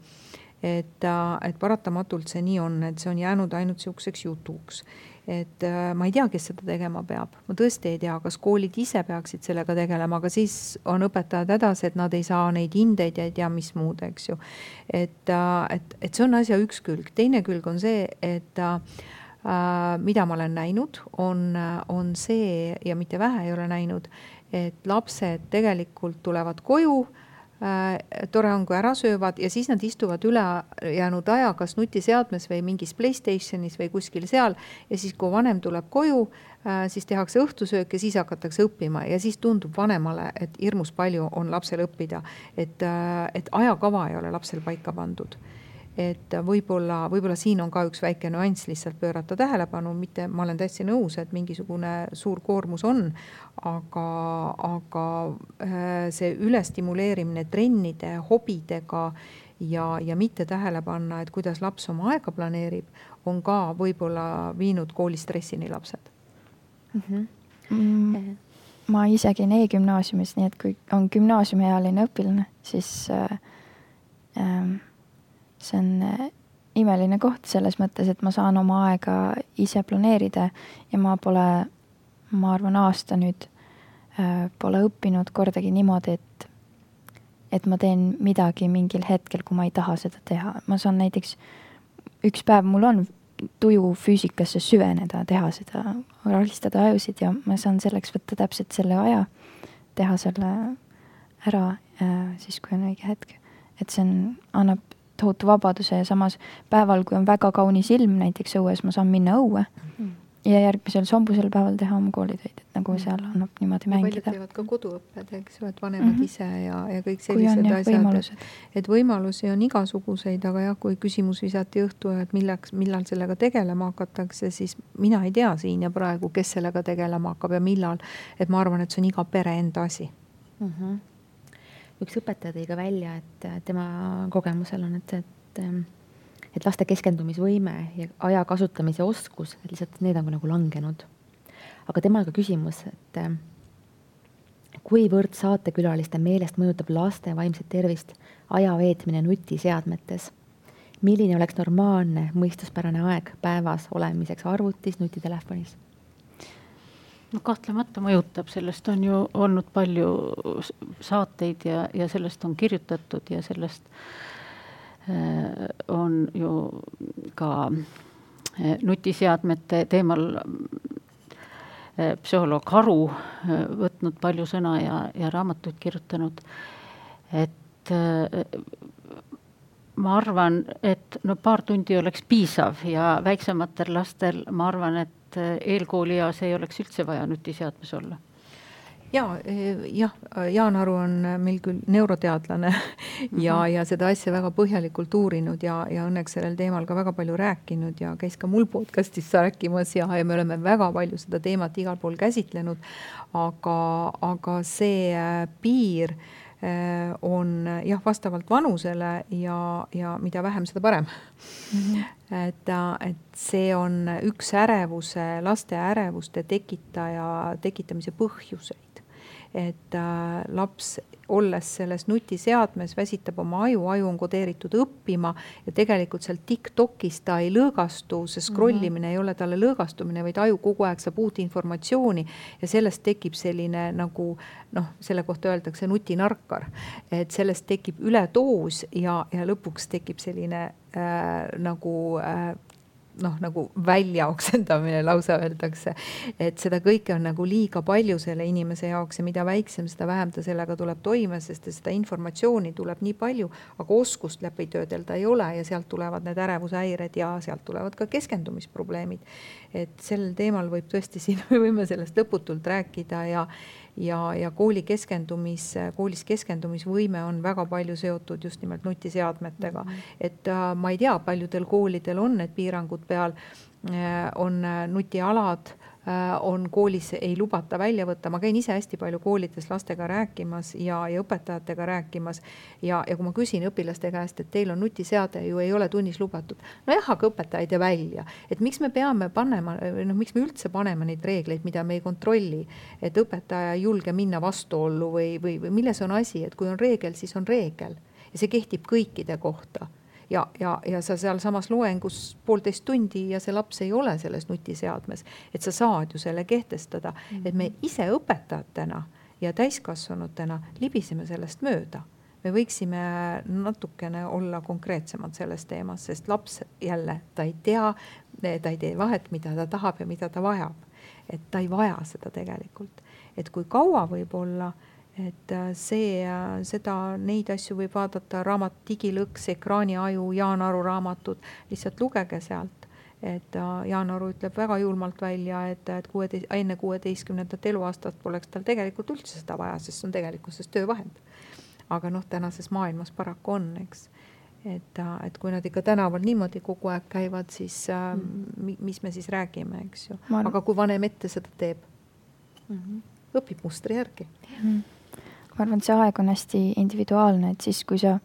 et, et paratamatult see nii on, et see on jäänud ainult sihukeseks jutuks et äh, ma ei tea, kes seda tegema peab, ma tõesti ei tea, kas koolid ise peaksid sellega tegelema, aga siis on õpetajad hädas, et nad ei saa neid hindeid ja ei tea, mis muud, eks ju. et, äh, et, et see on asja üks külg, teine külg on see, et äh, mida ma olen näinud, on, on see ja mitte vähe ei ole näinud, et lapsed tegelikult tulevad koju äh, tore on, kui ära söövad ja siis nad istuvad ülejäänud aja kas nutiseadmes või mingis Playstationis või kuskil seal. ja siis, kui vanem tuleb koju äh,, siis tehakse õhtusöök ja siis hakatakse õppima ja siis tundub vanemale, et hirmus palju on lapsel õppida. et äh,, et ajakava ei ole lapsel paika pandud et võib-olla, võib-olla siin on ka üks väike nüanss lihtsalt pöörata tähelepanu, mitte, ma olen täitsa nõus, et mingisugune suur koormus on, aga, aga äh, see ülestimuleerimine trennide, hobidega ja, ja mitte tähele panna, et kuidas laps oma aega planeerib, on ka võib-olla viinud koolistressini lapsed mm. -hmm. Mm, ma ise käin e-gümnaasiumis, nii et kui on gümnaasiumiealine õpilane, siis äh, äh, see on äh, imeline koht selles mõttes, et ma saan oma aega ise planeerida ja ma pole, ma arvan, aasta nüüd äh, pole õppinud kordagi niimoodi, et, et ma teen midagi mingil hetkel, kui ma ei taha seda teha. ma saan näiteks, üks päev mul on tuju füüsikasse süveneda, teha seda, alistada ajusid ja ma saan selleks võtta täpselt selle aja, teha selle ära äh, siis, kui on õige hetk. et see on, annab tohutu vabaduse ja samas päeval, kui on väga kaunis ilm näiteks õues, ma saan minna õue mm. ja järgmisel sombusel päeval teha oma koolitöid, et nagu seal annab niimoodi mängida. paljud teevad ka koduõpped, eks ju, et vanemad mm -hmm. ise ja, ja kõik sellised asjad. et võimalusi on igasuguseid, aga jah, kui küsimus visati õhtu, et milleks, millal sellega tegelema hakatakse, siis mina ei tea siin ja praegu, kes sellega tegelema hakkab ja millal. et ma arvan, et see on iga pere enda asi mm. -hmm üks õpetaja tõi ka välja, et tema kogemusel on, et, et, et laste keskendumisvõime ja aja kasutamise oskus, et lihtsalt need on nagu langenud. aga temal ka küsimus, et kuivõrd saatekülaliste meelest mõjutab laste vaimset tervist aja veetmine nutiseadmetes? milline oleks normaalne mõistuspärane aeg päevas olemiseks arvutis, nutitelefonis? No kahtlemata mõjutab, sellest on ju olnud palju saateid ja, ja sellest on kirjutatud ja sellest äh, on ju ka äh, nutiseadmete teemal psühholoog Haru võtnud palju sõna ja, ja raamatuid kirjutanud. et ma arvan, et no paar tundi oleks piisav ja väiksematel lastel ma arvan, et eelkoolieas ei oleks üldse vaja nutiseadmes olla ja jah, Jaan Aru on meil küll neuroteadlane mm -hmm. ja, ja seda asja väga põhjalikult uurinud ja, ja õnneks sellel teemal ka väga palju rääkinud ja käis ka mul podcast'is rääkimas ja, ja me oleme väga palju seda teemat igal pool käsitlenud. aga, aga see äh, piir on jah, vastavalt vanusele ja, ja mida vähem, seda parem mm. -hmm. et, äh, et see on üks ärevuse, laste ärevuste tekitaja, tekitamise põhjuseid et äh, laps, olles selles nutiseadmes, väsitab oma aju, aju on kodeeritud õppima ja tegelikult seal Tiktokis ta ei lõõgastu, see scroll imine mm -hmm. ei ole talle lõõgastumine, vaid aju kogu aeg saab uut informatsiooni ja sellest tekib selline nagu noh, selle kohta öeldakse nutinarkar, et sellest tekib üledoos ja, ja lõpuks tekib selline äh, nagu äh, noh, nagu välja oksendamine lausa öeldakse. et seda kõike on nagu liiga palju selle inimese jaoks ja mida väiksem, seda vähem ta sellega tuleb toime, sest seda informatsiooni tuleb nii palju, aga oskust läbi töödelda ei ole ja sealt tulevad need ärevushäired ja sealt tulevad ka keskendumisprobleemid. et sel teemal võib tõesti siin, me võime sellest lõputult rääkida ja ja, ja kooli keskendumis, koolis keskendumisvõime on väga palju seotud just nimelt nutiseadmetega mm. -hmm. et äh, ma ei tea, paljudel koolidel on need piirangud peal äh,, on äh, nutialad on koolis, ei lubata välja võtta, ma käin ise hästi palju koolides lastega rääkimas ja, ja õpetajatega rääkimas. ja, ja kui ma küsin õpilaste käest, et teil on nutiseade ju ei ole tunnis lubatud. nojah, aga õpetaja ei tee välja, et miks me peame panema, noh, miks me üldse paneme neid reegleid, mida me ei kontrolli. et õpetaja ei julge minna vastuollu või, või, või milles on asi, et kui on reegel, siis on reegel ja see kehtib kõikide kohta ja, ja, ja sa sealsamas loengus poolteist tundi ja see laps ei ole selles nutiseadmes, et sa saad ju selle kehtestada mm, -hmm. et me ise õpetajatena ja täiskasvanutena libiseme sellest mööda me võiksime natukene olla konkreetsemad selles teemas, sest laps jälle, ta ei tea, ta ei tee vahet, mida ta tahab ja mida ta vajab. et ta ei vaja seda tegelikult, et kui kaua võib olla et äh, see, äh, seda, neid asju võib vaadata, raamat Digilõks, ekraaniaju, Jaan Aru raamatud, lihtsalt lugege sealt. et äh, Jaan Aru ütleb väga julmalt välja, et, et kuueteist, enne kuueteistkümnendat eluaastat poleks tal tegelikult üldse seda vaja, sest see on tegelikkuses töövahend. aga noh, tänases maailmas paraku on, eks et, et kui nad ikka tänaval niimoodi kogu aeg käivad, siis mm. mis me siis räägime, eks ju, aga kui vanem ette seda teeb mm, -hmm. õpib mustri järgi mm ma arvan, et see aeg on hästi individuaalne, et siis, kui sa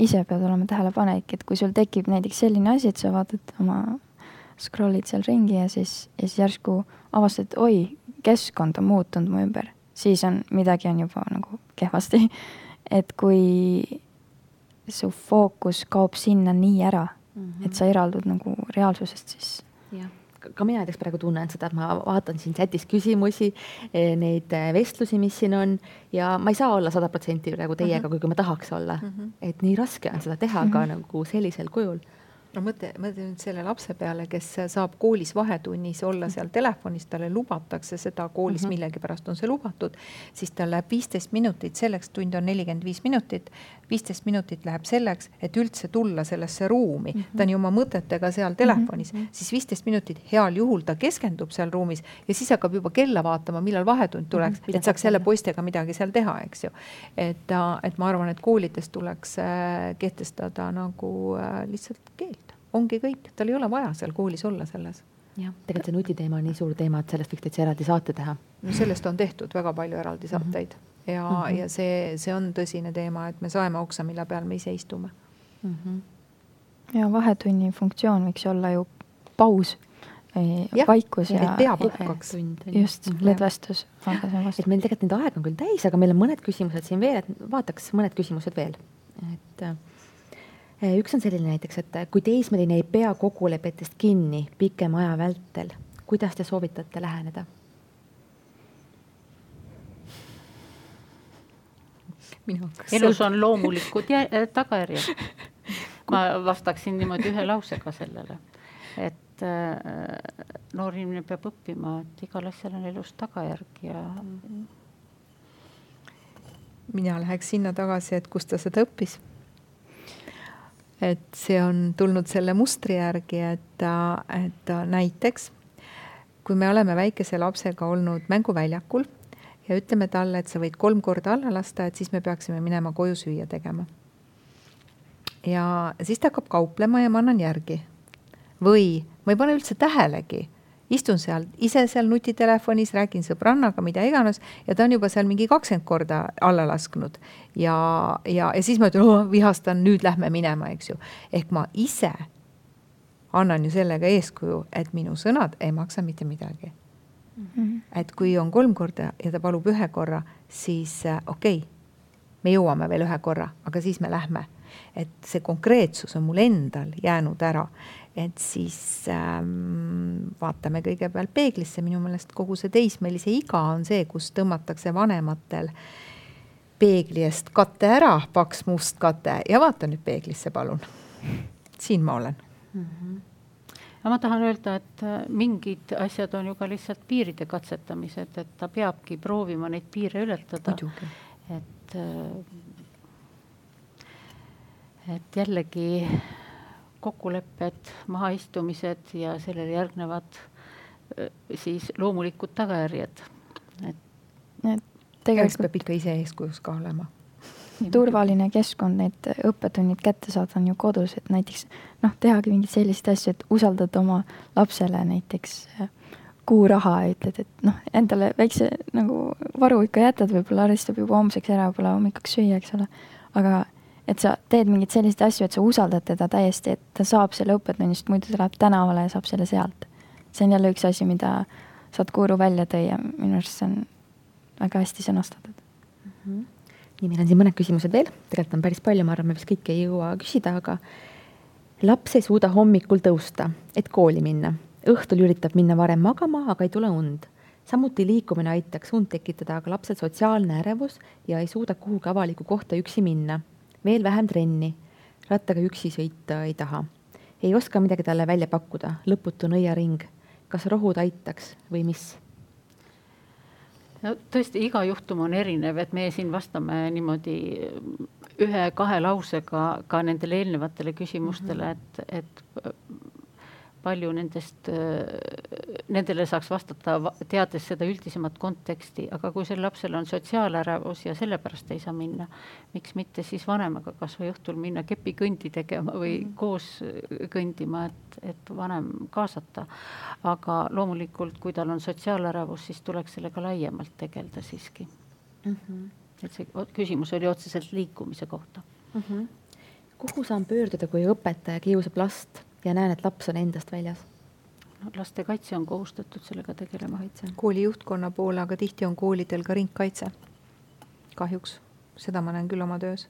ise pead olema tähelepanelik, et kui sul tekib näiteks selline asi, et sa vaatad oma, scroll'id seal ringi ja siis, ja siis järsku avastad, oi, keskkond on muutunud mu ümber, siis on, midagi on juba nagu kehvasti. et kui su fookus kaob sinna nii ära mm, -hmm. et sa eraldud nagu reaalsusest, siis. jah ka mina näiteks praegu tunnen seda, et ma vaatan siin chatis küsimusi, eh, neid eh, vestlusi, mis siin on ja ma ei saa olla sada protsenti praegu teiega mm, -hmm. kuigi ma tahaks olla mm. -hmm. et nii raske on seda teha mm -hmm. ka mhm. nagu sellisel kujul no mõtle, mõtle nüüd selle lapse peale, kes saab koolis vahetunnis olla seal telefonis, talle lubatakse seda koolis mm -hmm. millegipärast on see lubatud, siis tal läheb viisteist minutit selleks, tund on nelikümmend viis minutit, viisteist minutit läheb selleks, et üldse tulla sellesse ruumi mm. -hmm. ta on ju oma mõtetega seal telefonis mm, -hmm. siis viisteist minutit heal juhul ta keskendub seal ruumis ja siis hakkab juba kella vaatama, millal vahetund tuleks mm, -hmm. et saaks jälle poistega midagi seal teha, eks ju. et, et ma arvan, et koolides tuleks äh, kehtestada nagu äh, lihtsalt keel ongi kõik, tal ei ole vaja seal koolis olla selles. jah, tegelikult see nutiteema on nii suur teema, et sellest võiks täitsa eraldi saate teha. no sellest on tehtud väga palju eraldi mhm. saateid mm -hmm. ja mm, -hmm. ja see, see on tõsine teema, et me saeme oksa, mille peal me ise istume mm. -hmm. ja vahetunni funktsioon võiks olla ju paus Ja, vaikus ja, ja peapuhkaks. just, mhm. lõdvestus. et meil tegelikult nüüd aeg on küll täis, aga meil on mõned küsimused siin veel, et vaataks mõned küsimused veel, et äh, üks on selline näiteks, et eh, kui teismeline ei pea kokkulepetest kinni pikema aja vältel, kuidas te soovitate läheneda? elus on loomulikud eh, tagajärjed. ma vastaksin niimoodi ühe lausega sellele, et noor inimene peab õppima, et igal asjal on elus tagajärg ja mina läheks sinna tagasi, et kus ta seda õppis. Et see on tulnud selle mustri järgi, et, et näiteks kui me oleme väikese lapsega olnud mänguväljakul ja ütleme talle, et sa võid kolm korda alla lasta, et siis me peaksime minema koju süüa tegema. ja siis ta hakkab kauplema ja ma annan järgi või ma ei pane üldse tähelegi istun seal ise seal nutitelefonis, räägin sõbrannaga, mida iganes ja ta on juba seal mingi kakskümmend korda alla lasknud. ja, ja, ja siis ma ütlen oh,, vihastan, nüüd lähme minema, eks ju. ehk ma ise annan ju sellega eeskuju, et minu sõnad ei maksa mitte midagi mm. -hmm. et kui on kolm korda ja ta palub ühe korra, siis äh, okei okay,, me jõuame veel ühe korra, aga siis me lähme. Et see konkreetsus on mul endal jäänud ära et siis ähm, vaatame kõigepealt peeglisse, minu meelest kogu see teismelise iga on see, kus tõmmatakse vanematel peegli eest kate ära, paks must kate ja vaata nüüd peeglisse, palun. siin ma olen mm. -hmm aga ma tahan öelda, et äh, mingid asjad on ju ka lihtsalt piiride katsetamised, et ta peabki proovima neid piire ületada. et, äh, et jällegi kokkulepped, mahaistumised ja sellele järgnevad siis loomulikud tagajärjed, et. et tegelikult peab ikka ise eeskujuks ka olema turvaline keskkond, need õppetunnid kätte saada on ju kodus, et näiteks noh, tehagi mingeid selliseid asju, et usaldad oma lapsele näiteks kuu raha ja ütled, et noh, endale väikse nagu varu ikka jätad, võib-olla arvestab juba homseks ära, võib-olla hommikuks süüa, eks ole. aga et sa teed mingeid selliseid asju, et sa usaldad teda täiesti, et ta saab selle õppetunnist, muidu ta läheb tänavale ja saab selle sealt. see on jälle üks asi, mida Sadhguru välja tõi ja minu arust see on väga hästi sõnastatud mm. -hmm. nii, meil on siin mõned küsimused veel, tegelikult on päris palju, ma arvan, me vist kõike ei jõua küsida, aga laps ei suuda hommikul tõusta, et kooli minna. õhtul üritab minna varem magama, aga ei tule und samuti liikumine aitaks und tekitada, aga lapsel sotsiaalne ärevus ja ei suuda kuhugi avalikku kohta üksi minna veel vähem trenni. rattaga üksi sõita ei taha. ei oska midagi talle välja pakkuda, lõputu nõiaring. kas rohud aitaks või mis? no tõesti, iga juhtum on erinev, et meie siin vastame niimoodi ühe-kahe lausega ka nendele eelnevatele küsimustele, et, et palju nendest, nendele saaks vastata, teades seda üldisemat konteksti, aga kui sel lapsel on sotsiaalärevus ja sellepärast ei saa minna, miks mitte siis vanemaga kasvõi õhtul minna kepikõndi tegema või mm -hmm. koos kõndima, et, et vanem kaasata. aga loomulikult, kui tal on sotsiaalärevus, siis tuleks sellega laiemalt tegeleda siiski mm. -hmm. et see küsimus oli otseselt liikumise kohta mm. -hmm. kuhu saan pöörduda, kui õpetaja kiusab last? Ja näen, et laps on endast väljas. no lastekaitse on kohustatud sellega tegelema. kooli juhtkonna poole, aga tihti on koolidel ka ringkaitse. kahjuks, seda ma näen küll oma töös.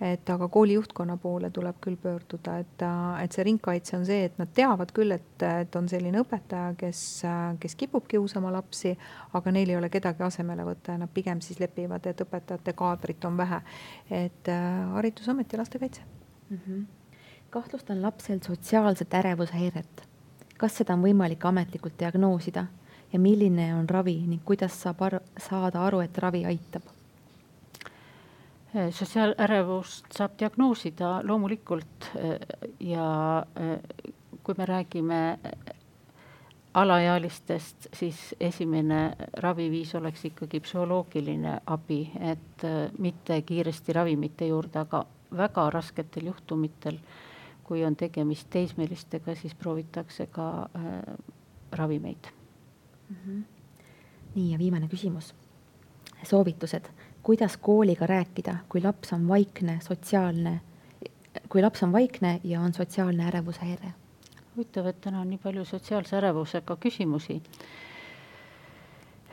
et aga kooli juhtkonna poole tuleb küll pöörduda, et, et see ringkaitse on see, et nad teavad küll, et, et on selline õpetaja, kes, kes kipub kiusama lapsi, aga neil ei ole kedagi asemele võtta ja nad pigem siis lepivad, et õpetajate kaadrit on vähe. et äh, haridusamet ja lastekaitse mm. -hmm kahtlustan lapsel sotsiaalset ärevushäiret. kas seda on võimalik ametlikult diagnoosida ja milline on ravi ning kuidas saab ar saada aru, et ravi aitab? sotsiaalärevust saab diagnoosida loomulikult ja kui me räägime alaealistest, siis esimene raviviis oleks ikkagi psühholoogiline abi, et mitte kiiresti ravimite juurde, aga väga rasketel juhtumitel äh, kui on tegemist teismelistega, siis proovitakse ka äh, ravimeid mm. -hmm. nii ja viimane küsimus. soovitused, kuidas kooliga rääkida, kui laps on vaikne, sotsiaalne, kui laps on vaikne ja on sotsiaalne ärevushäire? huvitav, et täna on nii palju sotsiaalse ärevusega küsimusi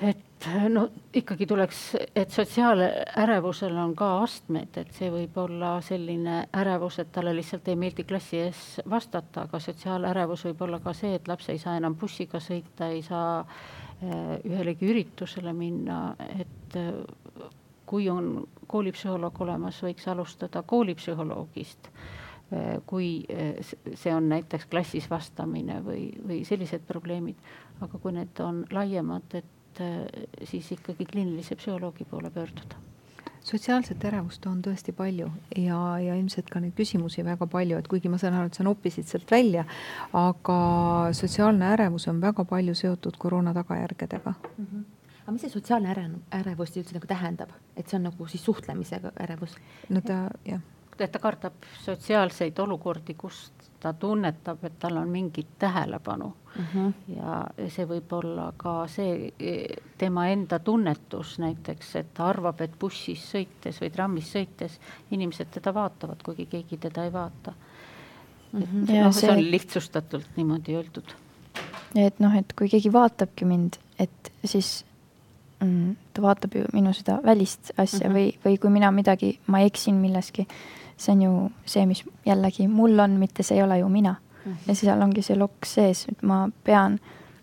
et no ikkagi tuleks, et sotsiaalärevusel on ka astmed, et see võib olla selline ärevus, et talle lihtsalt ei meeldi klassi ees vastata, aga sotsiaalärevus võib olla ka see, et laps ei saa enam bussiga sõita, ei saa äh, ühelegi üritusele minna, et äh, kui on koolipsühholoog olemas, võiks alustada koolipsühholoogist kui see on näiteks klassis vastamine või, või sellised probleemid, aga kui need on laiemad, et siis ikkagi kliinilise psühholoogi poole pöörduda sotsiaalset ärevust on tõesti palju ja, ja ilmselt ka neid küsimusi väga palju, et kuigi ma saan aru, et sa noppisid sealt välja, aga sotsiaalne ärevus on väga palju seotud koroona tagajärgedega mm. -hmm aga mis see sotsiaalne äre-, ärevus üldse nagu tähendab, et see on nagu siis suhtlemisega ärevus? no ta jah. et ta kardab sotsiaalseid olukordi, kus ta tunnetab, et tal on mingit tähelepanu mm. -hmm. ja see võib olla ka see e, tema enda tunnetus näiteks, et ta arvab, et bussis sõites või trammis sõites inimesed teda vaatavad, kuigi keegi teda ei vaata mm. -hmm. et noh, see on lihtsustatult niimoodi öeldud. et noh, et kui keegi vaatabki mind, et siis mm, ta vaatab ju minu seda välist asja mm -hmm. või, või kui mina midagi, ma eksin milleski see on ju see, mis jällegi mul on, mitte see ei ole ju mina mm. -hmm. ja seal ongi see lokk sees, et ma pean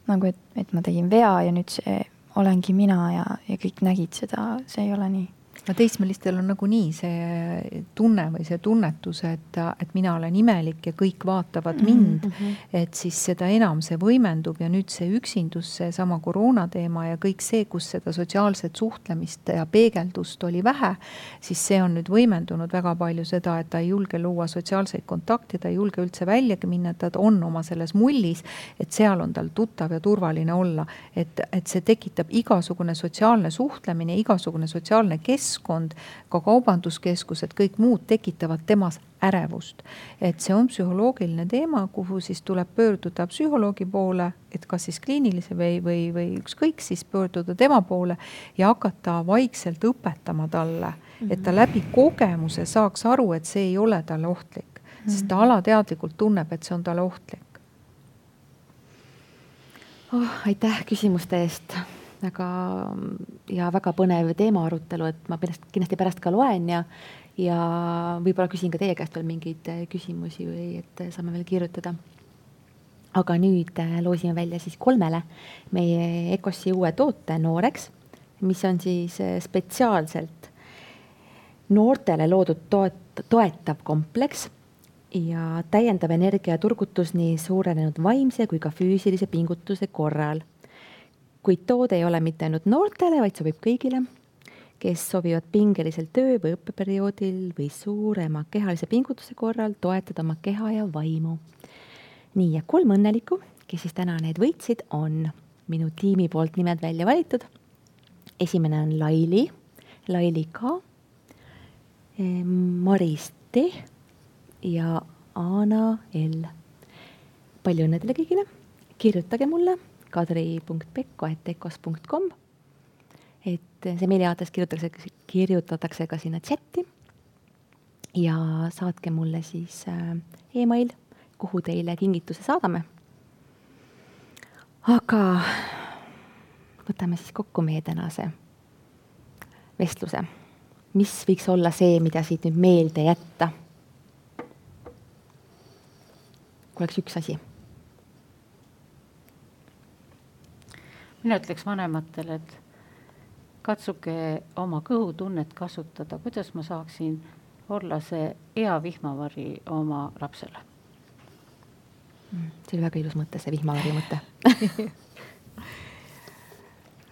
nagu, et, et ma tegin vea ja nüüd see olengi mina ja, ja kõik nägid seda, see ei ole nii no teismelistel on nagunii see tunne või see tunnetus, et, et mina olen imelik ja kõik vaatavad mhm, mind mm. -hmm. et siis seda enam see võimendub ja nüüd see üksindus, seesama koroona teema ja kõik see, kus seda sotsiaalset suhtlemist ja peegeldust oli vähe, siis see on nüüd võimendunud väga palju seda, et ta ei julge luua sotsiaalseid kontakte, ta ei julge üldse väljagi minna, ta on oma selles mullis, et seal on tal tuttav ja turvaline olla. et, et see tekitab igasugune sotsiaalne suhtlemine, igasugune sotsiaalne keskkond keskkond, ka kaubanduskeskused, kõik muud tekitavad temas ärevust. et see on psühholoogiline teema, kuhu siis tuleb pöörduda psühholoogi poole, et kas siis kliinilise või, või, või ükskõik siis pöörduda tema poole ja hakata vaikselt õpetama talle, et ta mhm. läbi kogemuse saaks aru, et see ei ole talle ohtlik, sest ta mhm. alateadlikult tunneb, et see on talle ohtlik. oh, aitäh küsimuste eest väga ja väga põnev teema arutelu, et ma pärast, kindlasti pärast ka loen ja, ja võib-olla küsin ka teie käest veel mingeid äh, küsimusi või et saame veel kirjutada. aga nüüd äh, loosime välja siis kolmele meie Ecossi uue toote Nooreks, mis on siis äh, spetsiaalselt noortele loodud toet-, toetav kompleks ja täiendav energiaturgutus nii suurenenud vaimse kui ka füüsilise pingutuse korral kuid toode ei ole mitte ainult noortele, vaid sobib kõigile, kes soovivad pingelisel töö või õppeperioodil või suurema kehalise pingutuse korral toetada oma keha ja vaimu. nii, ja kolm õnnelikku, kes siis täna need võitsid, on minu tiimi poolt nimed välja valitud. esimene on Laili, Laili K, eh, Maris T ja Ana L. palju õnne teile kõigile, kirjutage mulle kadri.pekko.ecos.com. et see meiliaadress kirjutatakse, kirjutatakse ka sinna chati. ja saatke mulle siis äh, email, kuhu teile kingituse saadame. aga võtame siis kokku meie tänase vestluse. mis võiks olla see, mida siit nüüd meelde jätta? kui oleks üks asi mina ütleks vanematele, et katsuge oma kõhutunnet kasutada, kuidas ma saaksin olla see hea vihmavari oma lapsele. Mm, see oli väga ilus mõte, see vihmavari mõte.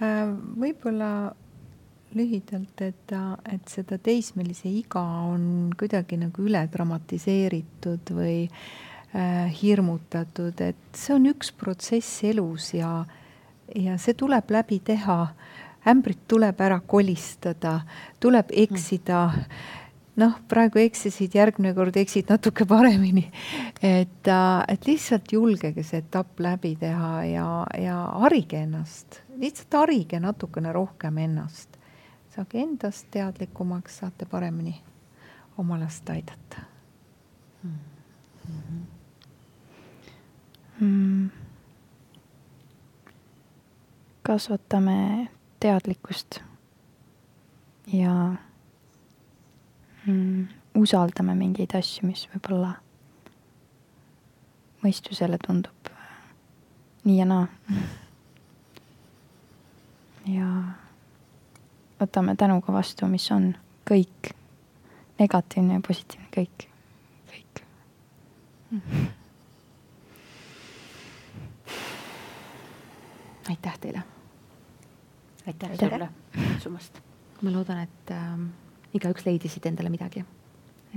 Äh, võib-olla lühidalt, et, et seda teismelise iga on kuidagi nagu üle dramatiseeritud või äh, hirmutatud, et see on üks protsess elus ja äh, ja see tuleb läbi teha. ämbrit tuleb ära kolistada, tuleb eksida. noh, praegu eksisid, järgmine kord eksid natuke paremini. et, äh, et lihtsalt julgege see etapp läbi teha ja, ja harige ennast, lihtsalt harige natukene rohkem ennast. saage endast teadlikumaks, saate paremini oma last aidata mm. -hmm. Mm kasvatame teadlikkust ja mm, usaldame mingeid asju, mis võib-olla mõistusele tundub nii ja naa. ja võtame tänuga vastu, mis on kõik, negatiivne ja positiivne, kõik, kõik aitäh teile. Aitäh sulle kutsumast. ma loodan, et äh, igaüks leidis siit endale midagi.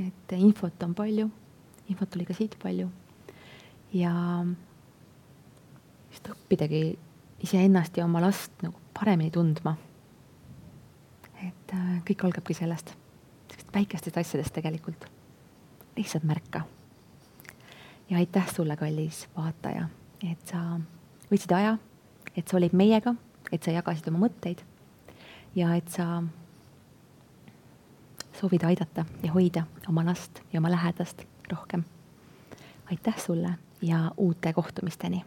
et infot on palju, infot oli ka siit palju ja just õppidagi iseennast ja oma last nagu paremini tundma. et äh, kõik algabki sellest, sellistest väikestest asjadest tegelikult. lihtsalt märka. ja aitäh sulle, kallis vaataja, et sa võtsid aja, et sa olid meiega, et sa jagasid oma mõtteid ja et sa soovid aidata ja hoida oma last ja oma lähedast rohkem. aitäh sulle ja uute kohtumisteni